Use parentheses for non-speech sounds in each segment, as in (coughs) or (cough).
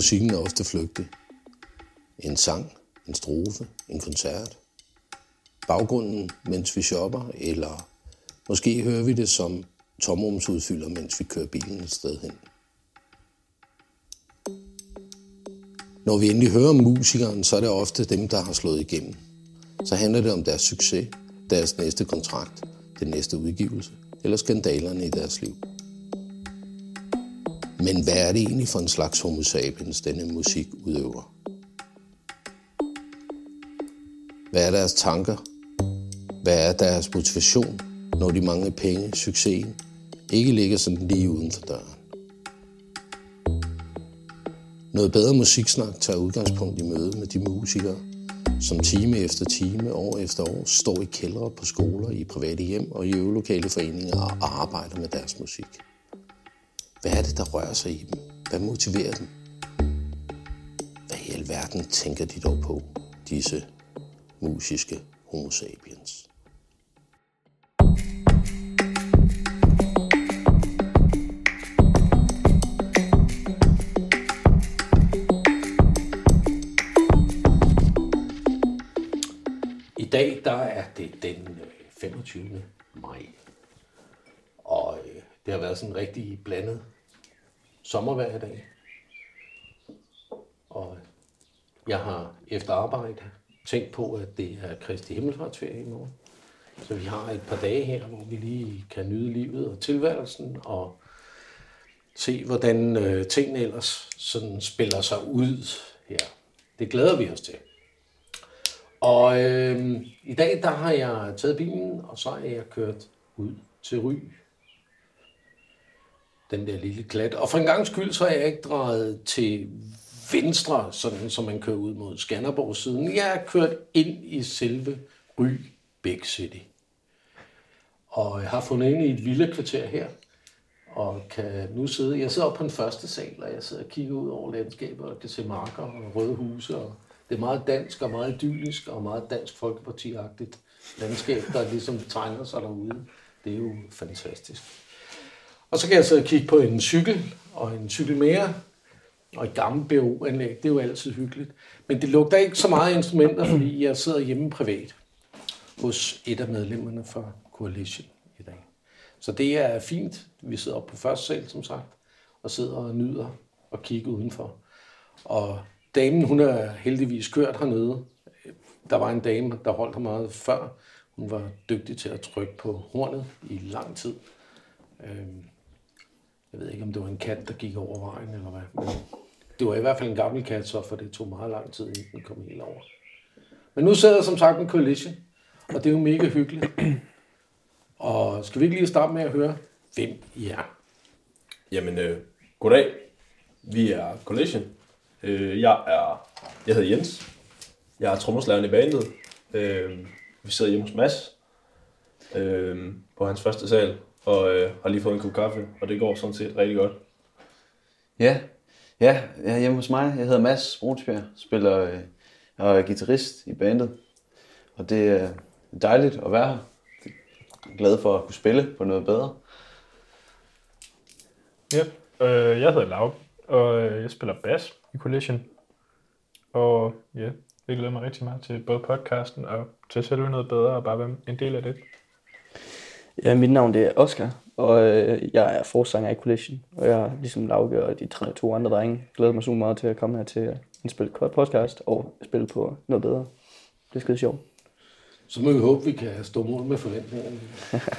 musikken er ofte flygtig. En sang, en strofe, en koncert. Baggrunden, mens vi shopper, eller måske hører vi det som tomrumsudfylder, mens vi kører bilen et sted hen. Når vi endelig hører om musikeren, så er det ofte dem, der har slået igennem. Så handler det om deres succes, deres næste kontrakt, den næste udgivelse eller skandalerne i deres liv. Men hvad er det egentlig for en slags homo sapiens, denne musik udøver? Hvad er deres tanker? Hvad er deres motivation, når de mange penge, succesen, ikke ligger sådan lige uden for døren? Noget bedre musiksnak tager udgangspunkt i møde med de musikere, som time efter time, år efter år, står i kældre på skoler, i private hjem og i øvelokale foreninger og arbejder med deres musik. Hvad er det, der rører sig i dem? Hvad motiverer dem? Hvad i alverden tænker de dog på, disse musiske homo sapiens? I dag der er det den øh, 25. maj. Det har været sådan en rigtig blandet sommervejr i dag. Og jeg har efter arbejde tænkt på, at det er Kristi Himmelfartsferie i morgen. Så vi har et par dage her, hvor vi lige kan nyde livet og tilværelsen og se, hvordan øh, tingene ellers sådan spiller sig ud her. Det glæder vi os til. Og øh, i dag, der har jeg taget bilen, og så er jeg kørt ud til Ry. Den der lille klat. Og for en gang skyld, så er jeg ikke drejet til venstre, sådan som man kører ud mod Skanderborg siden. Jeg er kørt ind i selve Ry Big City. Og jeg har fundet ind i et villakvarter her, og kan nu sidde, jeg sidder oppe på den første sal, og jeg sidder og kigger ud over landskabet, og kan se marker og røde huse, og det er meget dansk og meget idyllisk og meget dansk folkepartiagtigt landskab, der ligesom tegner sig derude. Det er jo fantastisk. Og så kan jeg sidde og kigge på en cykel og en cykel mere, og et gammelt BO-anlæg. Det er jo altid hyggeligt. Men det lugter ikke så meget af instrumenter, fordi jeg sidder hjemme privat hos et af medlemmerne fra Coalition i dag. Så det er fint. Vi sidder oppe på første sal, som sagt, og sidder og nyder og kigger udenfor. Og damen, hun er heldigvis kørt hernede. Der var en dame, der holdt her meget før. Hun var dygtig til at trykke på hornet i lang tid. Øhm, jeg ved ikke, om det var en kat, der gik over vejen, eller hvad. Men det var i hvert fald en gammel kat, så for det tog meget lang tid, inden den kom helt over. Men nu sidder jeg som sagt med Coalition, og det er jo mega hyggeligt. Og skal vi ikke lige starte med at høre, hvem I er? Jamen, øh, goddag. Vi er Collision. Øh, jeg er, jeg hedder Jens. Jeg er trommeslageren i bandet. Øh, vi sidder hjemme hos Mads øh, på hans første sal og øh, har lige fået en kop kaffe, og det går sådan set rigtig godt. Ja, ja, jeg er hjemme hos mig. Jeg hedder Mads Brunsbjerg, spiller øh, og er guitarist i bandet. Og det er dejligt at være her. Jeg er glad for at kunne spille på noget bedre. Ja, øh, jeg hedder Lav, og øh, jeg spiller bas i Collision. Og ja, jeg glæder mig rigtig meget til både podcasten og til selve noget bedre og bare være en del af det. Ja, mit navn det er Oscar, og øh, jeg er forsanger i Collision. Og jeg har ligesom Lauke og de tre, to andre drenge glæder mig super meget til at komme her til at indspille et podcast og spille på noget bedre. Det er skide sjovt. Så må vi håbe, vi kan stå mål med forventningerne.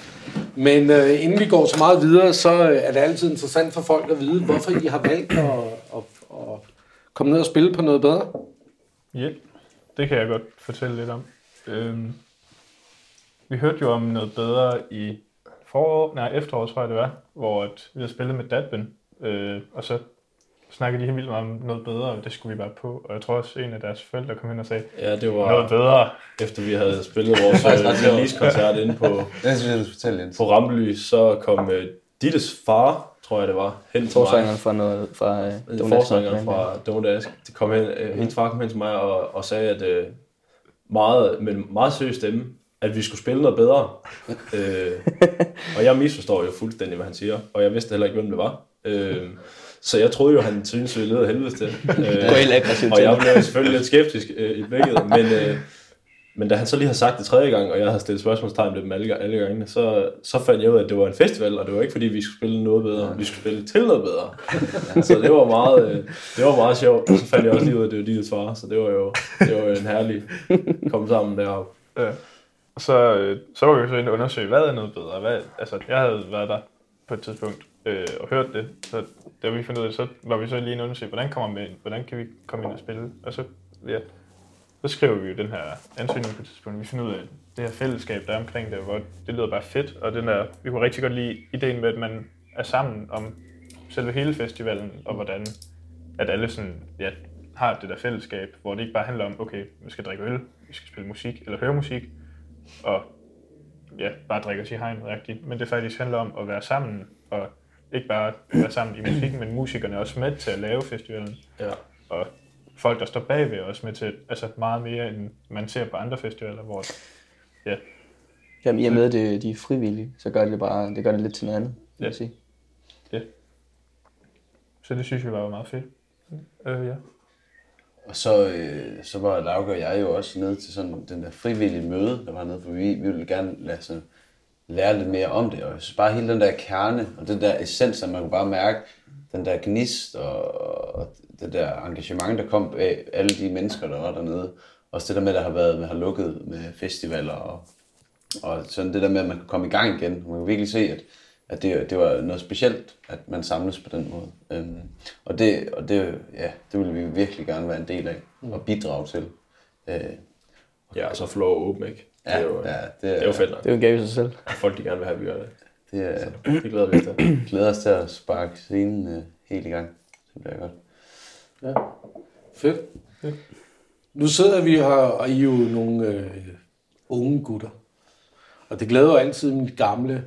(laughs) Men øh, inden vi går så meget videre, så øh, er det altid interessant for folk at vide, hvorfor I har valgt at, at, at komme ned og spille på noget bedre. Ja, det kan jeg godt fortælle lidt om. Øhm, vi hørte jo om noget bedre i forår, nej, efteråret tror jeg det var, hvor at vi havde spillet med Dadben, øh, og så snakkede de helt vildt meget om noget bedre, og det skulle vi bare på. Og jeg tror også, en af deres forældre kom hen og sagde, Ja, det noget var bedre. efter vi havde spillet vores øh, release-koncert inde på, (laughs) Det synes jeg, du skal fortælle, Jens. på Rampely, så kom øh, Dittes far, tror jeg det var, hen til mig. Fra noget fra Donuts. forsangeren fra Donuts, det kom hen, øh, hendes far kom hen til mig og, og sagde, at øh, meget, med en meget seriøs stemme, at vi skulle spille noget bedre. (laughs) øh, og jeg misforstår jo fuldstændig, hvad han siger, og jeg vidste heller ikke, hvem det var. Øh, Så jeg troede jo, han synes, vi led af helvede til. (laughs) Øh, Gå helt aggressivt og jeg blev selvfølgelig lidt skeptisk øh, i blikket, men, øh, men da han så lige har sagt det tredje gang, og jeg havde stillet spørgsmålstegn ved dem alle, alle gangene, så, så fandt jeg ud af, at det var en festival, og det var ikke fordi, vi skulle spille noget bedre, vi skulle spille til noget bedre. (laughs) så det var meget, øh, det var meget sjovt, og så fandt jeg også lige ud af, at det var de, der svarede, så det var jo, det var jo en herlig komme sammen deroppe. Ja. Og så, øh, så var vi så inde og undersøge, hvad er noget bedre? Hvad, altså, jeg havde været der på et tidspunkt øh, og hørt det, så da vi fandt ud af det, så var vi så lige inde og undersøge, hvordan kommer vi ind? Hvordan kan vi komme ind og spille? Og så, ja, så skriver vi jo den her ansøgning på et tidspunkt. Vi finder ud af det her fællesskab, der er omkring det, hvor det lyder bare fedt. Og den der, vi kunne rigtig godt lide ideen med, at man er sammen om selve hele festivalen, og hvordan at alle sådan, ja, har det der fællesskab, hvor det ikke bare handler om, okay, vi skal drikke øl, vi skal spille musik eller høre musik, og ja, bare drikke os i hegn rigtigt, men det faktisk handler om at være sammen, og ikke bare være sammen i musikken, men musikerne er også med til at lave festivalen, Ja. og folk, der står bagved, er også med til, altså meget mere, end man ser på andre festivaler, hvor ja, Jamen, i og med, at det, de er frivillige, så gør det bare, det gør det lidt til noget andet, vil jeg Ja. sige. så det synes vi var meget fedt. Øh, ja. Og så, øh, så var Lauke og jeg jo også nede til sådan den der frivillige møde, der var nede, for vi, vi ville gerne lade, sådan, øh, lære lidt mere om det. Og så bare hele den der kerne, og den der essens, at man kunne bare mærke den der gnist og, og det der engagement, der kom af alle de mennesker, der var dernede. Også det der med, der har været, man har lukket med festivaler og, og sådan det der med, at man kan komme i gang igen. Man kan virkelig se, at, at det, det var noget specielt, at man samles på den måde. Øhm, og det, og det, ja, det ville vi virkelig gerne være en del af og bidrage til. Øh, Ja, og så få lov at åbne, ikke? Det ja, er jo, ja, det er jo fedt nok. Det er jo en gave i sig selv. Folk, de gerne vil have, at vi gør det. Det er, Det glæder vi os til. (clears throat) glæder os til at sparke scenen øh, helt i gang. Det bliver godt. Ja, fedt. Nu sidder vi her, og I er jo nogle øh, unge gutter. Og det glæder jo altid mit gamle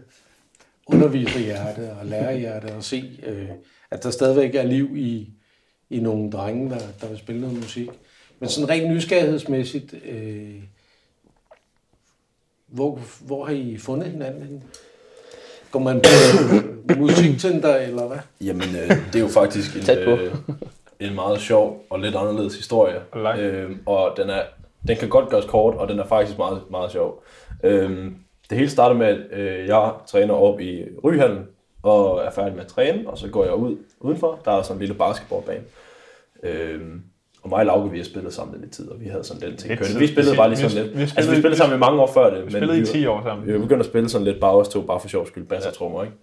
underviserhjerte og lærerhjerte at se, øh, at der stadigvæk er liv i, i nogle drenge, der, der vil spille noget musik. Men sådan rent nysgerrighedsmæssigt, øh, hvor, hvor har I fundet hinanden? Går man på øh, (coughs) musikcenter, eller hvad? Jamen, øh, det er jo faktisk en, Tæt på. øh, en meget sjov og lidt anderledes historie. Og. Øh, og den, er, den kan godt gøres kort, og den er faktisk meget, meget sjov. Øh, det hele starter med, at øh, jeg træner op i Ryhallen, og er færdig med at træne, og så går jeg ud udenfor. Der er sådan en lille basketballbane. Øh, og mig og Lauke, vi har spillet sammen lidt tid, og vi havde sådan den ting kørende. Vi spillede Vi- bare lige vi- sådan lidt. vi altså, vi spillede- spillede sammen i mange år før det. Vi spillede i vi- 10 år sammen. vi var begyndt at spille sådan lidt Bauers 2, bare for sjov skyld, bass og trommer, ikke?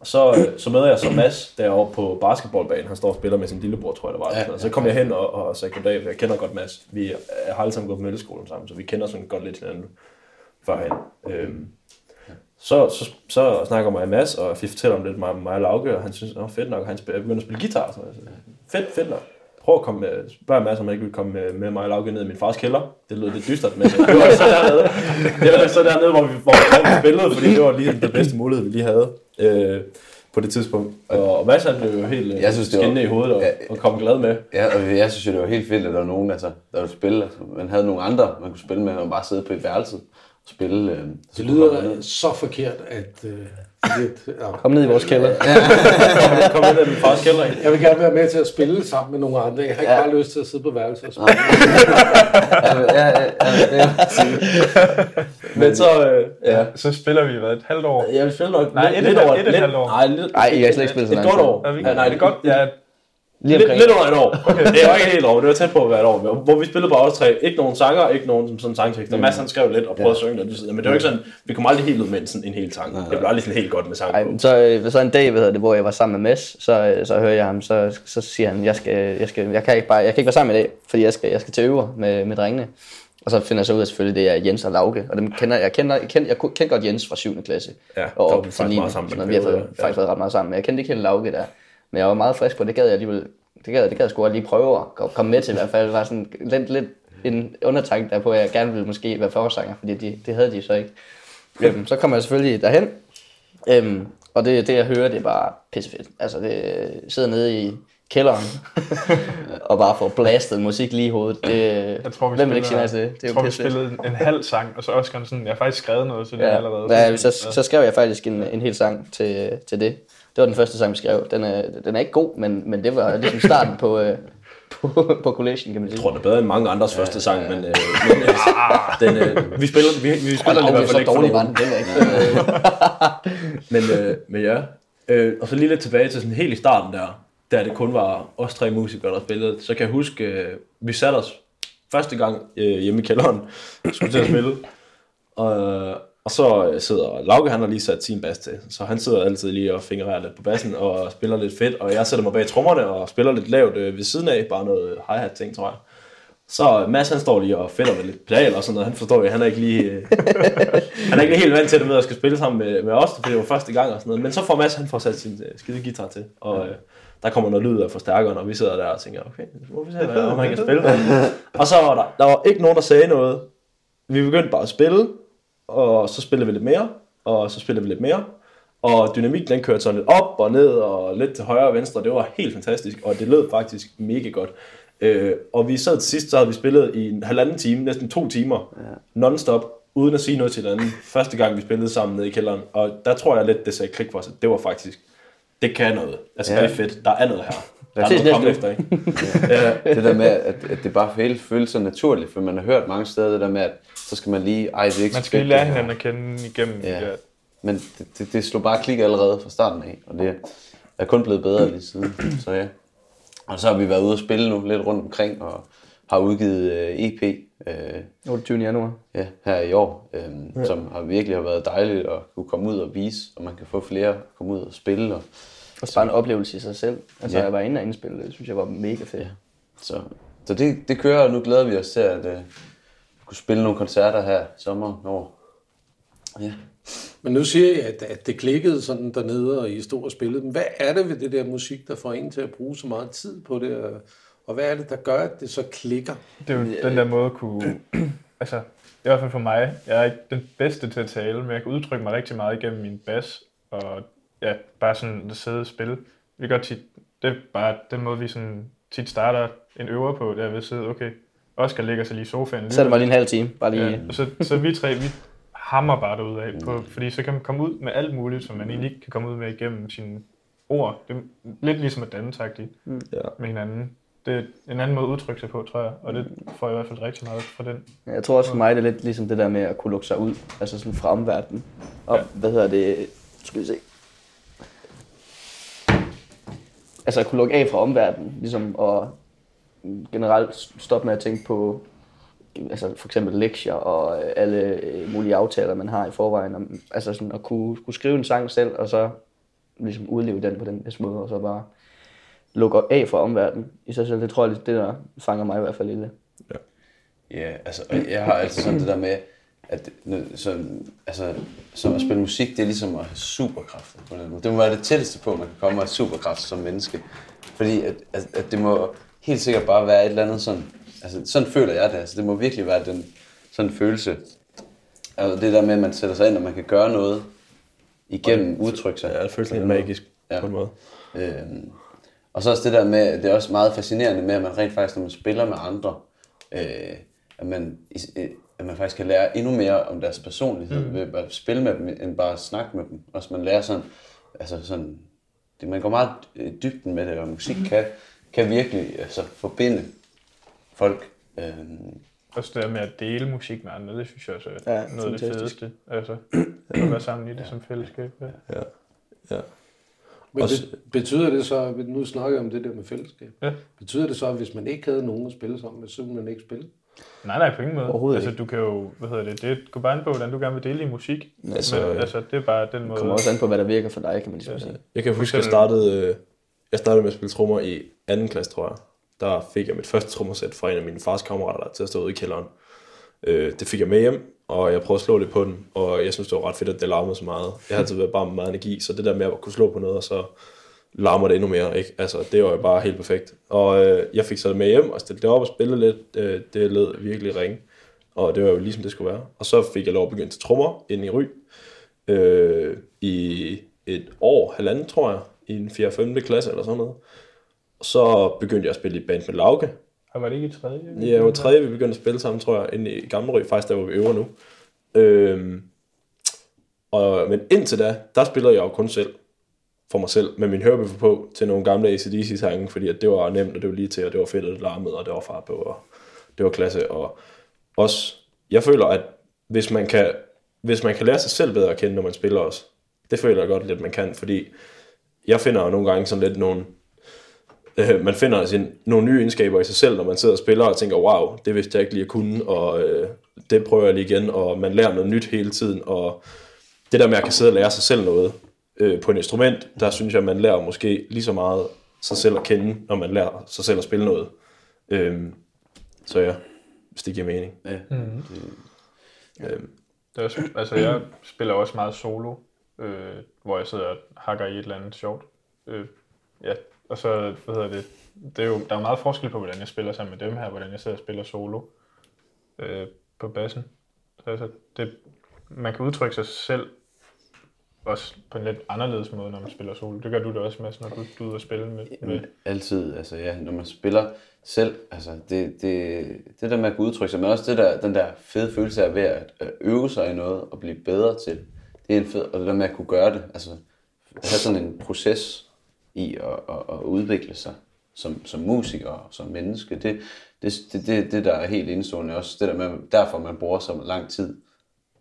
Og så, øh, så møder jeg så Mads derovre på basketballbanen. Han står og spiller med sin lillebror, tror jeg det var. Ja, Ja, så kom jeg hen og, og sagde goddag, for jeg kender godt Mads. Vi har alle sammen gået på mølleskolen sammen, så vi kender sådan godt lidt hinanden førhen. Øhm, så, så, så snakker mig og Mads, og vi fortæller om lidt mig, mig og Lauke, og han synes, det fedt nok, og han begynder at spille guitar. Så jeg siger, fedt, fedt nok. Prøv at komme med, spørg Mads, om han ikke vil komme med, med mig og Lauke ned i min fars kælder. Det lød lidt dystert, men det var så dernede, det var så dernede hvor, vi, hvor, vi spillede, fordi det var lige den bedste mulighed, vi lige havde øh, på det tidspunkt. Og, og Mads han blev jo helt Jeg jeg synes, det var- i hovedet og, Ja. og kom glad med. Ja, og jeg synes jo, det var helt fedt, at der var nogen, altså, der ville spille. Altså, man havde nogle andre, man kunne spille med, og bare sidde på et værelse spille. Øh, Det lyder så forkert, at... Øh, at ja. Kom ned i vores kælder. (laughs) Kom ind i min fars kælder. ikke? Jeg vil gerne være med til at spille sammen med nogle andre. Jeg har ikke Ja. bare lyst til at sidde på værelset og spille. (laughs) ja, ja, ja, ja, ja. (laughs) Men så, øh, ja. Så spiller vi hvad, et halvt år. Jeg vil spille nok Nej, lidt, et- lidt et- over et- et halvt år. Nej, lidt, Ej, I har slet ikke spillet så et lang godt år. Er vi, Ja, nej, det er godt. Ja, Lige Lidt, lidt under et år. Okay. Det var ikke helt år, det var tæt på at være et år. Hvor- vi spillede bare os tre. Ikke nogen sanger, ikke nogen som sådan sangtekster. Mads han skrev lidt og prøvede at synge det. Men det var ikke sådan, vi kom aldrig helt ud med sådan en hel sang. Det blev aldrig sådan helt godt med sang Ej, så, øh, så en dag, hedder det, hvor jeg var sammen med Mads, så, øh, så hører jeg ham, så, så siger han, jeg, skal, jeg, skal, jeg, kan ikke bare, jeg kan ikke være sammen i dag, fordi jeg skal, jeg skal til øver med, med drengene. Og så finder jeg så ud af selvfølgelig, det er Jens og Lauke, og dem kender, jeg, kender, jeg, kender, jeg kender godt Jens fra 7. klasse. Ja, og op vi til faktisk 9. meget sammen Så i en vi har ja. faktisk været ret meget sammen, men jeg kendte ikke helt Lauke der. Men jeg var meget frisk på, det gad jeg alligevel, det gad, det gad jeg sgu lige prøve at ko- komme med til i hvert fald. Det var sådan lidt, lidt en undertanke der på, at jeg gerne ville måske være forsanger, fordi de, det havde de så ikke. Øhm, så kommer jeg selvfølgelig derhen, øhm, og det, det jeg hører, det er bare pissefedt. Altså det sidder nede i kælderen, (laughs) og bare får blastet musik lige i hovedet. Det, jeg tror, vi hvem vil ikke sige nej spiller- til det? Det er jeg tror, vi spillede en, en halv sang, og så Oscar sådan, jeg har faktisk skrevet noget til det Ja, allerede. ja så, så skrev jeg faktisk en, en hel sang til, til det. Det var den første sang, vi skrev. Den er, den er ikke god, men, men det var ligesom starten på, øh, på, på Collation, kan man sige. Jeg tror, det er bedre end mange andres første sang, men, øh, men øh, den, øh, (laughs) vi spiller, vi, vi spiller den i hvert fald så ikke for dårlig var nogen. den, det ikke. (laughs) Men, øh, men ja, øh, og så lige lidt tilbage til sådan helt i starten der, da det kun var os tre musikere, der spillede, så kan jeg huske, øh, vi satte os første gang øh, hjemme i kælderen, skulle til at spille, og, og så øh, sidder Lauke, han har lige sat sin bas til, så han sidder altid lige og fingrerer lidt på bassen og spiller lidt fedt, og jeg sætter mig bag trommerne og spiller lidt lavt øh, ved siden af, bare noget hi-hat ting, tror jeg. Så Mads han står lige og fedter med lidt pedal og sådan noget. Han forstår jo, han er ikke lige, øh, (laughs) han er ikke helt vant til det med at skal spille sammen med, med os, fordi det var første gang og sådan noget. Men så får Mads han får sat sin øh, skide guitar til, og øh, der kommer noget lyd af forstærkeren, og vi sidder der og tænker, okay, må vi se, om han kan (laughs) spille. Og så var der, der var ikke nogen, der sagde noget. Vi begyndte bare at spille, og så spillede vi lidt mere, og så spillede vi lidt mere. Og dynamik den kørte sådan lidt op og ned og lidt til højre og venstre. Det var helt fantastisk, og det lød faktisk mega godt. Øh, og vi sad til sidst, så havde vi spillet i en halvanden time, næsten to timer, ja. non-stop, uden at sige noget til hinanden. Første gang, vi spillede sammen nede i kælderen. Og der tror jeg lidt, det sagde klik for os, at det var faktisk, det kan noget. Altså, ja. Ja. det er fedt. Der er noget her. Der er noget at komme efter, ikke? (laughs) ja. Det der med, at, at det bare helt føles så naturligt, for man har hørt mange steder det der med, at så skal man lige, ej det er ikke Man skal lige lære det her." hinanden at kende igennem. Ja. Ja. Men det, det, det slog bare klik allerede fra starten af, og det er kun blevet bedre lige siden. Så ja. Og så har vi været ude og spille nu lidt rundt omkring, og har udgivet øh, EP øh, 28. januar. ja, her i år, øh, ja. som har virkelig har været dejligt at kunne komme ud og vise, og man kan få flere at komme ud og spille. Og, Og bare en oplevelse i sig selv. Altså, Ja. jeg var inde og indspille, det synes jeg var mega fedt. Ja. så så det, det kører, og nu glæder vi os til at kunne spille nogle koncerter her i sommer år. Ja. Men nu siger jeg, at, at det klikkede sådan dernede, og I stod og spillede. Men hvad er det ved det der musik, der får en til at bruge så meget tid på det? Og, og hvad er det, der gør, at det så klikker? Det er jo den der måde at kunne... altså, i hvert fald for mig, jeg er ikke den bedste til at tale, men jeg kan udtrykke mig rigtig meget igennem min bas, og ja, bare sådan at sidde og spille. Vi gør tit, det er bare den måde, vi sådan tit starter en øver på, der ved at sidde, okay, Oscar ligger sig lige i sofaen. Så er det bare lige en halv time. Bare lige... Ja, så, så vi tre, vi hammer bare derud af, på, fordi så kan man komme ud med alt muligt, som man egentlig ikke kan komme ud med igennem sine ord. Det er lidt ligesom at danne taktik Ja. med hinanden. Det er en anden måde at udtrykke sig på, tror jeg, og det får jeg i hvert fald rigtig meget fra den. Jeg tror også for mig, det er lidt ligesom det der med at kunne lukke sig ud, altså sådan fra omverdenen. Og ja. hvad hedder det, skal vi se. Altså at kunne lukke af fra omverdenen, ligesom og generelt stoppe med at tænke på altså for eksempel lektier og øh, alle øh, mulige aftaler, man har i forvejen. Om, altså sådan at kunne, kunne skrive en sang selv, og så ligesom udleve den på den bedste måde, og så bare lukke af fra omverdenen i sig selv. Det tror jeg, det er der fanger mig i hvert fald i det. Ja, altså, jeg har altid sådan det der med, at sådan, altså, så at spille musik, det er ligesom at have superkræfter. På den måde. Det må være det tætteste på, man kan komme af superkraft som menneske. Fordi at, at, at det må helt sikkert bare være et eller andet sådan, altså sådan føler jeg det, altså det må virkelig være den sådan følelse. Altså det der med, at man sætter sig ind, og man kan gøre noget igennem udtrykke sig. Ja, det føles lidt magisk Ja. på en måde. Øhm, og så også det der med, det er også meget fascinerende med, at man rent faktisk, når man spiller med andre, øh, at, man, øh, at man faktisk kan lære endnu mere om deres personlighed mm. ved at spille med dem, end bare at snakke med dem. Også man lærer sådan, altså sådan, det, man går meget i dybden med det, og musik kan, kan virkelig altså, forbinde folk. Øhm, Også det der med at dele musik med andre, det synes jeg også er Ja, ja, noget af det fedeste. Altså, at være sammen i det som fællesskab. Ja. Ja. Ja. Men Også- det, betyder det så, at nu snakker jeg om det der med fællesskab, Ja. betyder det så, at hvis man ikke havde nogen at spille sammen med, så ville man ikke spille? Nej, nej, på ingen måde. Overhovedet altså, du kan jo, hvad hedder det, det går bare an på, hvordan du gerne vil dele i musik. Altså, Men, altså, det er bare den måde. kommer også an på, hvad der virker for dig, kan man ligesom sige. Jeg kan huske, at jeg startede, øh, jeg startede med at spille trommer i anden klasse, tror jeg. Der fik jeg mit første trommersæt fra en af mine fars kammerater til at stå ude i kælderen. Øh, det fik jeg med hjem, og jeg prøvede at slå lidt på den, og jeg synes, det var ret fedt, at det larmede så meget. Jeg har altid været bare med meget energi, så det der med at kunne slå på noget, og så larmer det endnu mere, ikke? Altså, det var jo bare helt perfekt. Og øh, jeg fik så det med hjem og stillede det op og spillede lidt. Øh, det lød virkelig ringe, og det var jo ligesom det skulle være. Og så fik jeg lov at begynde til trommer inde i Ry, øh, i et år, halvanden, tror jeg, i en 4. 5. klasse eller sådan noget. Og så begyndte jeg at spille i band med Lauke. Og var det ikke i tredje? Ja, jeg var tredje, vi begyndte at spille sammen, tror jeg, inde i Gamle Ry, faktisk der, hvor vi øver nu. Øhm, og, men indtil da, der spillede jeg jo kun selv. for mig selv med min hørebøffer på til nogle gamle ACDC-sange, fordi at det var nemt, og det var lige til, og det var fedt, og det larmede, og det var fart på, og det var klasse. Og også, jeg føler, at hvis man kan, hvis man kan lære sig selv bedre at kende, når man spiller også, det føler jeg godt lidt, man kan, fordi jeg finder jo nogle gange sådan lidt nogle, øh, man finder sin, nogle nye egenskaber i sig selv, når man sidder og spiller og tænker, wow, det vidste jeg ikke lige at kunne, og øh, det prøver jeg lige igen, og man lærer noget nyt hele tiden, og det der med at kan sidde og lære sig selv noget øh, på et instrument, der synes jeg, man lærer måske lige så meget sig selv at kende, når man lærer sig selv at spille noget. Øh, så ja, hvis det giver mening. Ja. Mm. Øh, Det er også, altså, jeg spiller også meget solo, øh, hvor jeg sidder og hakker i et eller andet sjovt. Øh, ja, og så, hvad hedder det, det er jo, der er meget forskel på, hvordan jeg spiller sammen med dem her, hvordan jeg sidder og spiller solo øh, på bassen. Så altså, det, man kan udtrykke sig selv også på en lidt anderledes måde, når man spiller solo. Det gør du da også, Mads, når du, du er ude og spille med, med Altid, altså ja, når man spiller selv, altså det, det, det der med at kunne udtrykke sig, men også det der, den der fede følelse af ved at, øve sig i noget og blive bedre til, en fed, og det der med at kunne gøre det, altså have sådan en proces i at, at, at udvikle sig som, som musiker og som menneske, det, det, det, det, det der er helt indstående også, det der med, derfor man bruger så lang tid.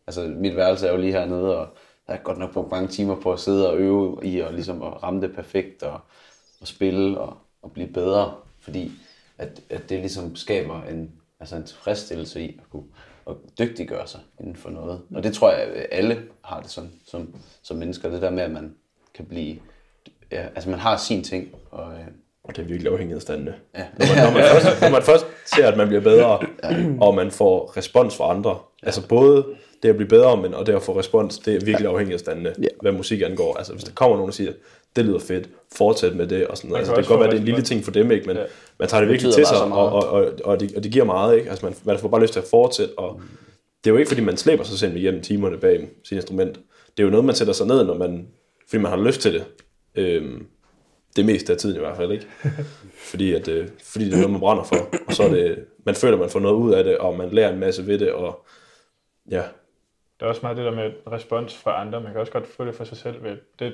Altså mit værelse er jo lige hernede, og jeg har godt nok brugt mange timer på at sidde og øve i og ligesom at ramme det perfekt og, og spille og, og blive bedre, fordi at, at det ligesom skaber en, altså en tilfredsstillelse i at kunne at dygtiggøre sig inden for noget. Og det tror jeg, at alle har det sådan som, som mennesker, det der med, at man kan blive, ja, altså man har sin ting, og øh, og det er virkelig afhængighedsdannende. ja. Når man, når, man først, når man først ser, at man bliver bedre, og man får respons fra andre. Altså både det at blive bedre, men og det at få respons, det er virkelig afhængighedsdannende, Ja. hvad musik angår. Altså hvis der kommer nogen og siger, det lyder fedt, fortsæt med det, og sådan noget. Altså, det kan godt være, det er en lille ting for dem, ikke? men Ja. man tager det virkelig til sig, og, og, og, og, det, og det giver meget. Ikke? Altså man, man får bare lyst til at fortsætte, og det er jo ikke, fordi man slæber sig selv igennem timerne bag sit instrument. Det er jo noget, man sætter sig ned, når man, fordi man har lyst til det. Øhm, det meste af tiden i hvert fald, ikke? (laughs) Fordi, at, øh, fordi det er noget, man brænder for. Og så er det, man føler, man får noget ud af det, og man lærer en masse ved det, og ja, Der er også meget det der med respons fra andre. Man kan også godt få det for sig selv ved det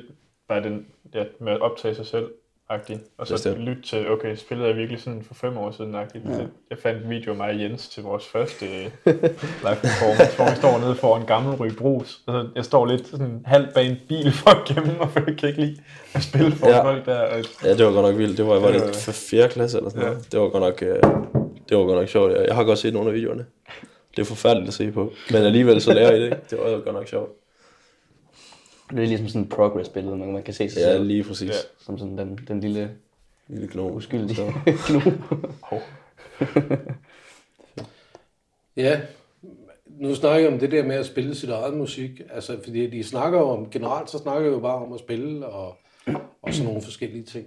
bare den, ja, med at optage sig selv agtigt. Og så Bestemt. lytte til, okay, spillede jeg virkelig sådan for fem år siden agtigt. Ja. Jeg fandt en video af mig og Jens til vores første øh, (laughs) live performance, hvor vi står nede foran Gammel Ryg Brus. Og så jeg står lidt sådan halvt bag en bil for at gemme mig, for jeg kan ikke lide at spille for Ja. ja. folk der. Og, ja, det var godt nok vildt. Det var, var Det for fjerde klasse eller sådan noget. Det var godt nok, øh, det var godt nok sjovt. Jeg, jeg har godt set nogle af videoerne. Det er forfærdeligt at se på. Men alligevel så lærer I det? Det var godt nok sjovt. Det er ligesom sådan et progress-billede, man, man kan se sig Ja, selv lige præcis. Ja. som sådan den, den lille Lille gnom. uskyldige knu. (laughs) (laughs) Ja, nu snakker jeg om det der med at spille sit eget musik. Altså, fordi de snakker om, generelt så snakker jeg jo bare om at spille og, og sådan nogle forskellige ting.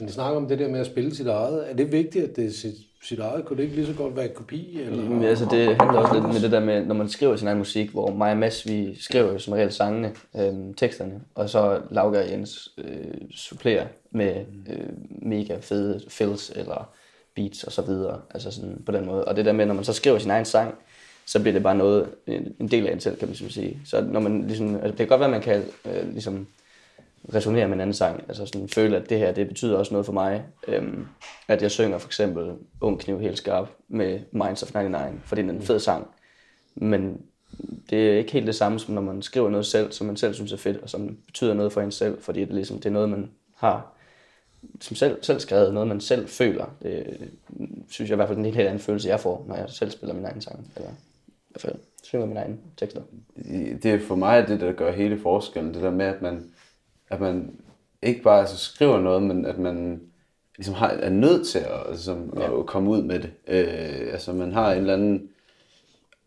Men de snakker om det der med at spille sit eget. Er det vigtigt, at det er sit, sit eget? Kunne det ikke lige så godt være en kopi? Eller? Men altså, det handler også lidt med det der med, når man skriver sin egen musik, hvor mig og Mads, vi skriver jo som regel sangene, øhm, teksterne, og så Lauke og Jens øh, supplerer med øh, mega fede fills eller beats og så videre, altså sådan på den måde. Og det der med, når man så skriver sin egen sang, så bliver det bare noget, en, del af en selv, kan man så sige. Så når man ligesom, altså det kan godt være, at man kan øh, ligesom resonere med en anden sang, altså sådan føle, at det her, det betyder også noget for mig. Øhm, at jeg synger for eksempel Ung Kniv helt skarp med Minds of 99, for det er en fed sang. Men det er ikke helt det samme, som når man skriver noget selv, som man selv synes er fedt, og som betyder noget for en selv, fordi det, er ligesom, det er noget, man har som selv, selv skrevet, noget man selv føler. Det synes jeg i hvert fald er en helt anden følelse, jeg får, når jeg selv spiller min egen sang, eller i hvert fald synger mine egne tekster. det er for mig det, der gør hele forskellen. Det der med, at man, at man ikke bare altså, skriver noget, men at man ligesom har, er nødt til at, ligesom, ja. at komme ud med det. Øh, altså man har en eller anden,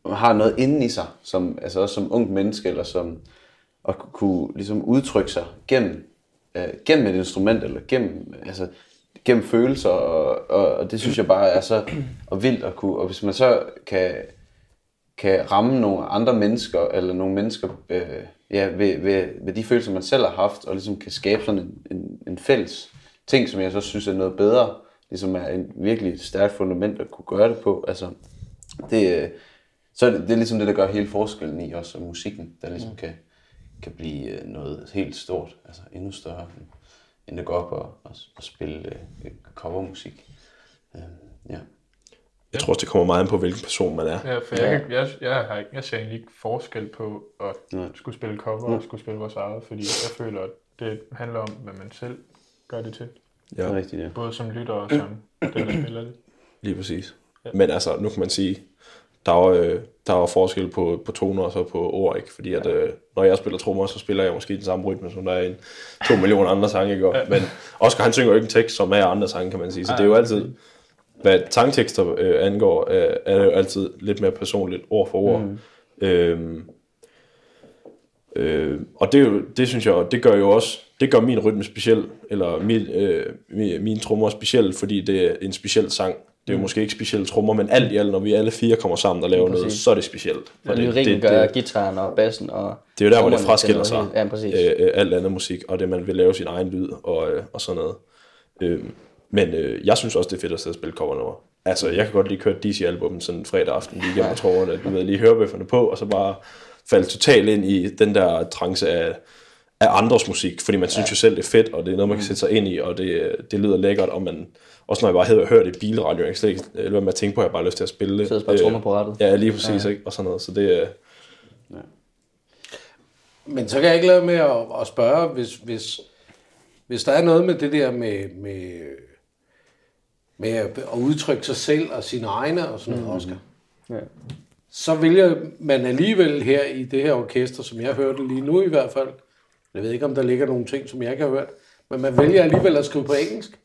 man har noget inde i sig, som, altså også som ung menneske, eller som at kunne ligesom udtrykke sig gennem, øh, gennem et instrument, eller gennem, altså, gennem følelser, og, og, og det synes jeg bare er så (clears throat) og vildt at kunne, og hvis man så kan, kan ramme nogle andre mennesker, eller nogle mennesker øh, ja, ved, ved, ved de følelser, man selv har haft, og ligesom kan skabe sådan en, en, en fælles ting, som jeg så synes er noget bedre, ligesom er en virkelig stærkt fundament at kunne gøre det på. Altså, det, øh, så er det, det er ligesom det, der gør hele forskellen i også, og musikken, der ligesom kan, kan blive øh, noget helt stort, altså endnu større. end at gå op og, og, og spille øh, covermusik. Øh, ja. Jeg tror også, det kommer meget an på, hvilken person man er. Ja, for jeg, kan, jeg, jeg, har, ikke- jeg ser egentlig ikke forskel på at Nej. skulle spille cover og skulle spille vores eget, fordi jeg føler, at det handler om, hvad man selv gør det til. Det er Ja, rigtigt, ja. Både som lytter og som den, der spiller det. lige præcis. Ja. Men altså, nu kan man sige, der er jo, øh, der er jo forskel på, på toner og så på ord, ikke? Fordi at, øh, når jeg spiller trommer, så spiller jeg måske den samme rytme, som der er i en to millioner andre sange, ikke? Og- Men Oscar, han synger jo ikke en tekst, som er andre sange, kan man sige. Så det er jo altid, hvad sangtekster øh, angår, øh, er det jo altid lidt mere personligt, ord for ord. Mm. Øhm, øh, og det, er jo, det synes jeg, det gør jo også, det gør min rytme speciel, eller min, øh, min, min trommer speciel, fordi det er en speciel sang. Det er jo måske ikke specielle trommer, men alt i alt, når vi alle fire kommer sammen og laver noget, så er det specielt. Og det, lyrikken det, gør det, gitaren og bassen og... det er jo der, hvor det fraskiller sig. Ja, præcis. øh, øh, alt andet musik, og det man vil lave sin egen lyd og, øh, og sådan noget. Øh, men øh, jeg synes også, det er fedt at sidde og spille covernummer. Altså, jeg kan godt lige køre DC-album sådan fredag aften lige igennem tråderne, du ved, lige hørebøfferne på, og så bare falde totalt ind i den der trance af, af andres musik, fordi man synes ja. jo selv, det er fedt, og det er noget, man kan sætte sig ind i, og det, det lyder lækkert, og man, også når jeg bare havde hørt det i bilradio, jeg slet ikke lade være med at tænke på, at jeg bare har lyst til at spille det. Sidder spiller trommer på rattet. Ja, lige præcis, ja. ikke? og sådan noget, så det er... Men så kan jeg ikke lade med at, at spørge, hvis, hvis, hvis der er noget med det der med, med, med at udtrykke sig selv og sine egne og sådan noget, Oscar. Ja. Så vælger man alligevel her i det her orkester, som jeg hørte lige nu i hvert fald, jeg ved ikke, om der ligger nogle ting, som jeg ikke har hørt, men man vælger alligevel at skrive på engelsk.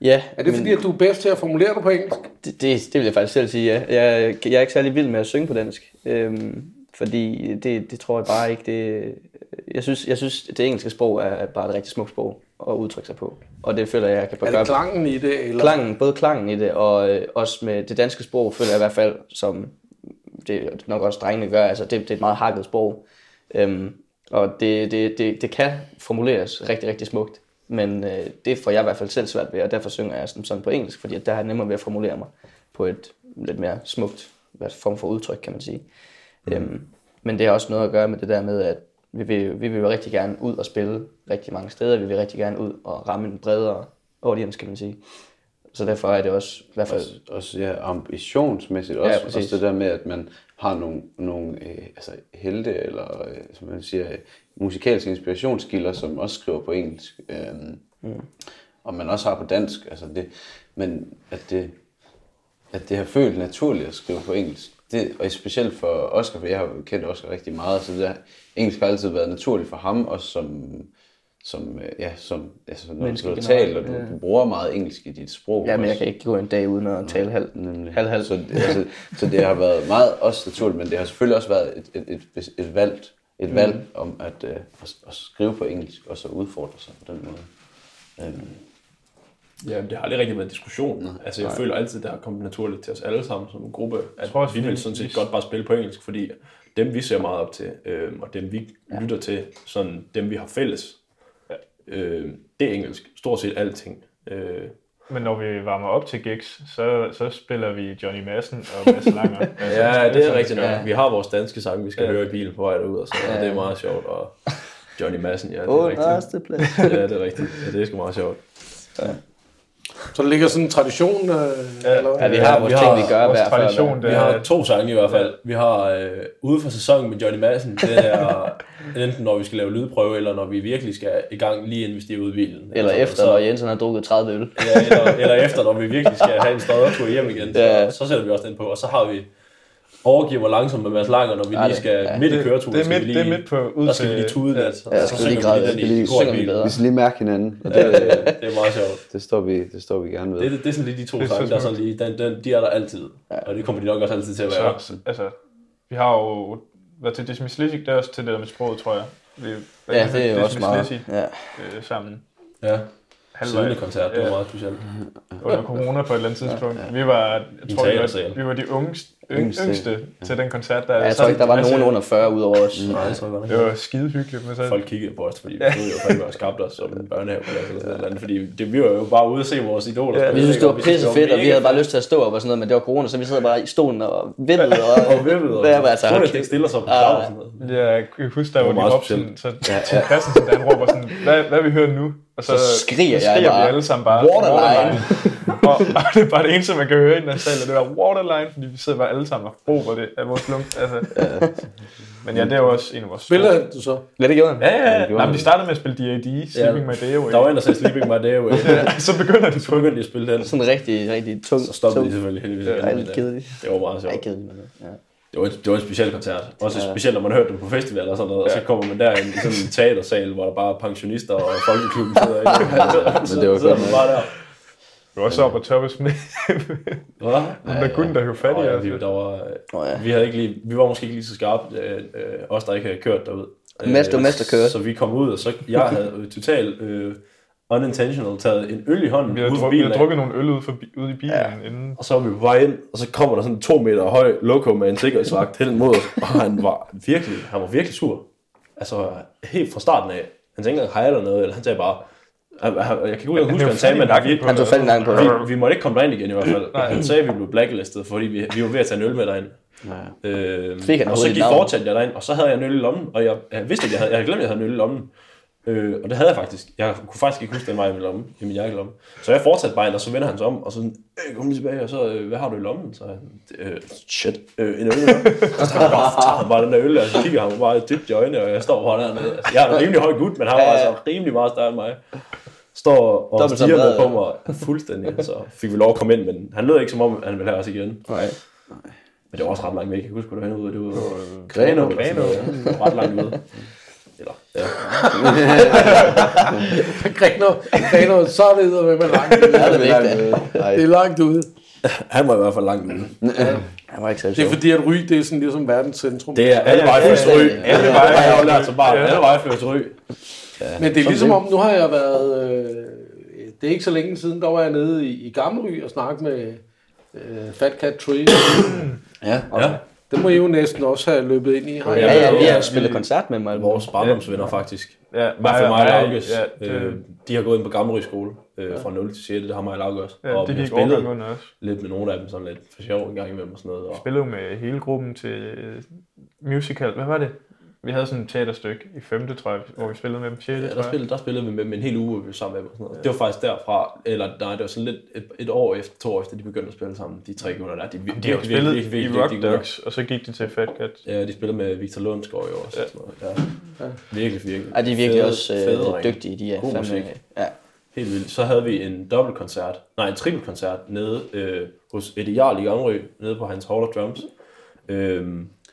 Ja, Er det fordi, at du er bedst til at formulere det på engelsk? Det, det, det vil jeg faktisk selv sige, ja. Jeg, jeg er ikke særlig vild med at synge på dansk. Øhm, fordi det, det tror jeg bare ikke, det... Jeg synes, jeg synes, det engelske sprog er bare et rigtig smukt sprog at udtrykke sig på. Og det føler jeg, jeg kan Er gøre... det klangen i det? Eller? Klangen, både klangen i det, og øh, også med det danske sprog, føler jeg i hvert fald, som det nok også drengene gør, altså det, det er et meget hakket sprog. Øhm, og det, det, det, det kan formuleres rigtig, rigtig smukt. Men øh, det får jeg i hvert fald selv svært ved, og derfor synger jeg sådan, sådan på engelsk, fordi der er jeg nemmere ved at formulere mig på et lidt mere smukt form for udtryk, kan man sige. Mm. Øhm, men det har også noget at gøre med det der med, at vi vil, vi vil jo rigtig gerne ud og spille rigtig mange steder. Vi vil rigtig gerne ud og ramme en bredere audience, kan man sige. Så derfor er det også, i hvert fald, Også, også ja, ambitionsmæssigt også, præcis. også det der med, at man har nogle, nogle øh, altså helte, eller øh, som man siger, øh, musikalske inspirationskilder, som også skriver på engelsk. Øh, mm. Og man også har på dansk. Altså det, men at det, at det har følt naturligt at skrive på engelsk. Det, og specielt for Oscar, for jeg har jo kendt Oscar rigtig meget, så det der, engelsk har altid været naturligt for ham, også som, som, øh, ja, som altså, når Menneske du taler, og du, ja. du bruger meget engelsk i dit sprog. ja, men jeg kan ikke gå en dag uden at tale halv, Nemlig. halv, halv. Så, altså, så det har været meget også naturligt, men det har selvfølgelig også været et, et, et, et, et valg, et Mm. valg om at, øh, at, at skrive på engelsk, og så udfordre sig på den måde. Øhm, Ja, det har aldrig rigtig været en diskussion. Altså, jeg Nej. føler altid, det har kommet naturligt til os alle sammen som en gruppe, at tror også, vi vil sådan set vi- godt bare spille på engelsk, fordi dem, vi ser meget op til, øh, og dem, vi ja. lytter til, sådan dem, vi har fælles, øh, det er engelsk. Stort set alting. Øh, Men når vi varmer op til gigs, så, så spiller vi Johnny Madsen og Mads Langer. (laughs) Altså, ja, det er sådan, rigtigt være. Vi har vores danske sang, vi skal Ja. høre i bilen på vej derud, og så ja. det er meget sjovt. Og (laughs) Johnny Madsen, ja, det er Åh, rigtigt. første plads. Ja, det er rigtigt. Ja, det er sgu meget sjovt. Så der ligger sådan en tradition? Øh, ja, eller hvad? Ja, vi har vores vi ting, har vi gør hver tradition, før. det Vi har to sange i hvert fald. Vi har øh, ude for sæsonen med Johnny Madsen. Det er (laughs) enten når vi skal lave lydprøve, eller når vi virkelig skal i gang lige inden vi stiger ud i bilen. Eller Altså, efter, når Jensen har drukket 30 øl. Ja, eller, eller efter, når vi virkelig skal have en stoddertur hjem igen. Så, Ja. så sætter vi også den på. Og så har vi overgiver langsomt med Mads Langer, når vi Ja, lige det- skal ja. midt i køreturen. det, er skal midt, vi det lige, er midt på ud der skal vi lige tude lidt. Ja, og skal så vi lige græde- vi lige vi vi skal lige mærke hinanden, og Det, det, det er meget sjovt. det, står vi, det står vi gerne ved. Det, det, det er sådan lige de to Det er så sange, der er sådan lige, den, den, de er der altid. Og det kommer de nok også altid til at være. Så, så, altså, vi har jo været til Dismiss Lizzy, det er også til det der med sproget, tror jeg. Vi, Ja, det er jo også meget. Ja. øh, sammen. Ja, siddende koncert, det var Ja. meget specielt. under corona på et eller andet tidspunkt. Vi var, jeg tror, vi var, vi var de unge, yng, Yngste. yngste til den koncert. Der, Ja, jeg Så tror ikke, der var altså, nogen under 40 ud over os. Nej, jeg tror godt, Det var skide hyggeligt med sig. Folk kiggede på os, fordi vi troede jo at skabt os som en børnehaveplads eller sådan noget. Fordi det, vi var jo bare ude at se vores idoler. Ja, Vi synes, ikke? det var pisse fedt, og vi havde bare lyst til at stå op og sådan noget, men det var corona, så vi sad bare i stolen og vippede. Og, (laughs) og vippede, og Hvad var altså, okay. det stille os op på og sådan noget. Ja, jeg kan huske, der var de sådan, så Tim Christensen, han råber sådan, hvad, hvad vi hører nu? Og så, Så skriger jeg skriger bare, vi alle sammen bare, "Waterline." Og, og, det er bare det eneste, man kan høre i den her sal, det der waterline, fordi vi sidder bare alle sammen og råber det af vores lung. Altså. Men ja, det er jo også en af vores Spiller du så? Ja, det gjorde han. Ja, ja, ja. Nej, de startede med at spille D.A.D. Sleeping My Day Away. Der var en, der sagde Sleeping My Day Away. (laughs) så begynder de Så begyndte de at spille den. Sådan rigtig, rigtig tung. Så stoppede de tung. selvfølgelig heldigvis. Ja, det er øh, kedeligt. Det var meget sjovt. Ej, kedeligt, men ja. Det var, en, det var en speciel koncert. Også Ja. ja. specielt, når man hørte dem på festival og sådan noget. Og så kommer man derind i sådan en teatersal, hvor der bare er pensionister og folkeklubben sidder inde. Altså, (laughs) Men det var så sidder godt man nok. bare der. Du var også op og toppes med Hvad? den der gutten, der høv fat i os. vi, der var, ja. vi, havde ikke lige, vi var måske ikke lige så skarpe, øh, øh, os der ikke havde kørt derud. Var Mads, der kørte. Så vi kom ud, og så jeg havde øh, totalt øh, unintentional taget en øl i hånden Vi havde, for vi bilen. havde drukket nogle øl ude, for, ude i bilen ja. inden. Og så var vi på vej ind, og så kommer der sådan en to meter høj loco med en sikkerhedsvagt hen mod os, og han var virkelig, han var virkelig sur. Altså helt fra starten af. Han tænkte ikke engang hej eller noget, eller han sagde bare, han, han, jeg kan ikke huske, hvad han sagde, men Han tog nakken på vi, vi måtte ikke komme derind igen i hvert fald. Han sagde, at vi blev blacklistet, fordi vi, vi var ved at tage en øl med derind. Øh, og så gik fortsatte jeg derind, og så havde jeg en øl i lommen, og jeg, jeg vidste ikke, jeg havde, jeg havde glemt, at jeg havde en øl i lommen. Øh, og det havde jeg faktisk. Jeg kunne faktisk ikke huske, den var i min lomme, i min jakkelomme. Så jeg fortsatte bare og så vender han sig om, og så sådan, øh, kom lige tilbage, og så, øh, hvad har du i lommen? Så han, øh, shit, øh, en øl. Og så tager han bare, tager han bare den der øl, og så kigger han mig bare dybt i øjnene, og jeg står bare dernede. Altså, jeg er en rimelig høj gut, men han var altså rimelig meget større end mig. Står og stiger på mig fuldstændig, så fik vi lov at komme ind, men han lød ikke som om, han ville have os igen. Nej. Men det var også ret langt væk. Jeg kan huske, hvor det var henne ude. Det var. Det var ret langt ude. Eller, ja. (laughs) Greno, Greno, så er det med med langt ude. Ja, det er ikke det. Er langt ude. Han var i hvert fald langt ude. Han var ikke særlig Det er fordi, at Ry, det er sådan ligesom verdens centrum. Det er alle veje først Alle veje lært som barn. Alle veje først ryg. Men det er ligesom om, nu har jeg været, øh, det er ikke så længe siden, der var jeg nede i, i Gammelry og snakke med øh, Fat Cat Tree. Ja. Ja. Det må I jo næsten også have løbet ind i. Har Ja, jeg? ja, vi Ja, har spillet koncert med mig. Vores barndomsvenner faktisk. Ja, I hvert fald mig og Lauges. Ja, det, Øh, De har gået ind på Gammelry skole øh, fra 0 til 6. Det har mig og også. ja, Og det vi har spillet os. lidt med nogle af dem, sådan lidt for sjov en gang imellem og sådan noget. Og spillede med hele gruppen til øh, musical. Hvad var det? Vi havde sådan et teaterstykke i 5. tror jeg, hvor vi spillede med dem 6. Ja, der spillede, der spillede vi med dem en hel uge, vi var sammen med dem og sådan noget. Det var faktisk derfra, eller nej, det var sådan lidt et, et år efter, to år efter, de begyndte at spille sammen, de tre gutter der. De, de, De har spillet i virkelig Rock dygtige Dogs, og så gik de til Fat Cat. Ja, de spillede med Victor Lundsgaard jo også. Ja. Ja. Sådan noget. Ja. Virkelig, virkelig. Ja, de er virkelig Fede- også fede øh, drenge. dygtige. De er God fandme, musik. ja. Helt vildt. Så havde vi en dobbeltkoncert, nej en trippelkoncert nede øh, hos Eddie Jarl i Gamrø, nede på hans Hall of Drums. Øh,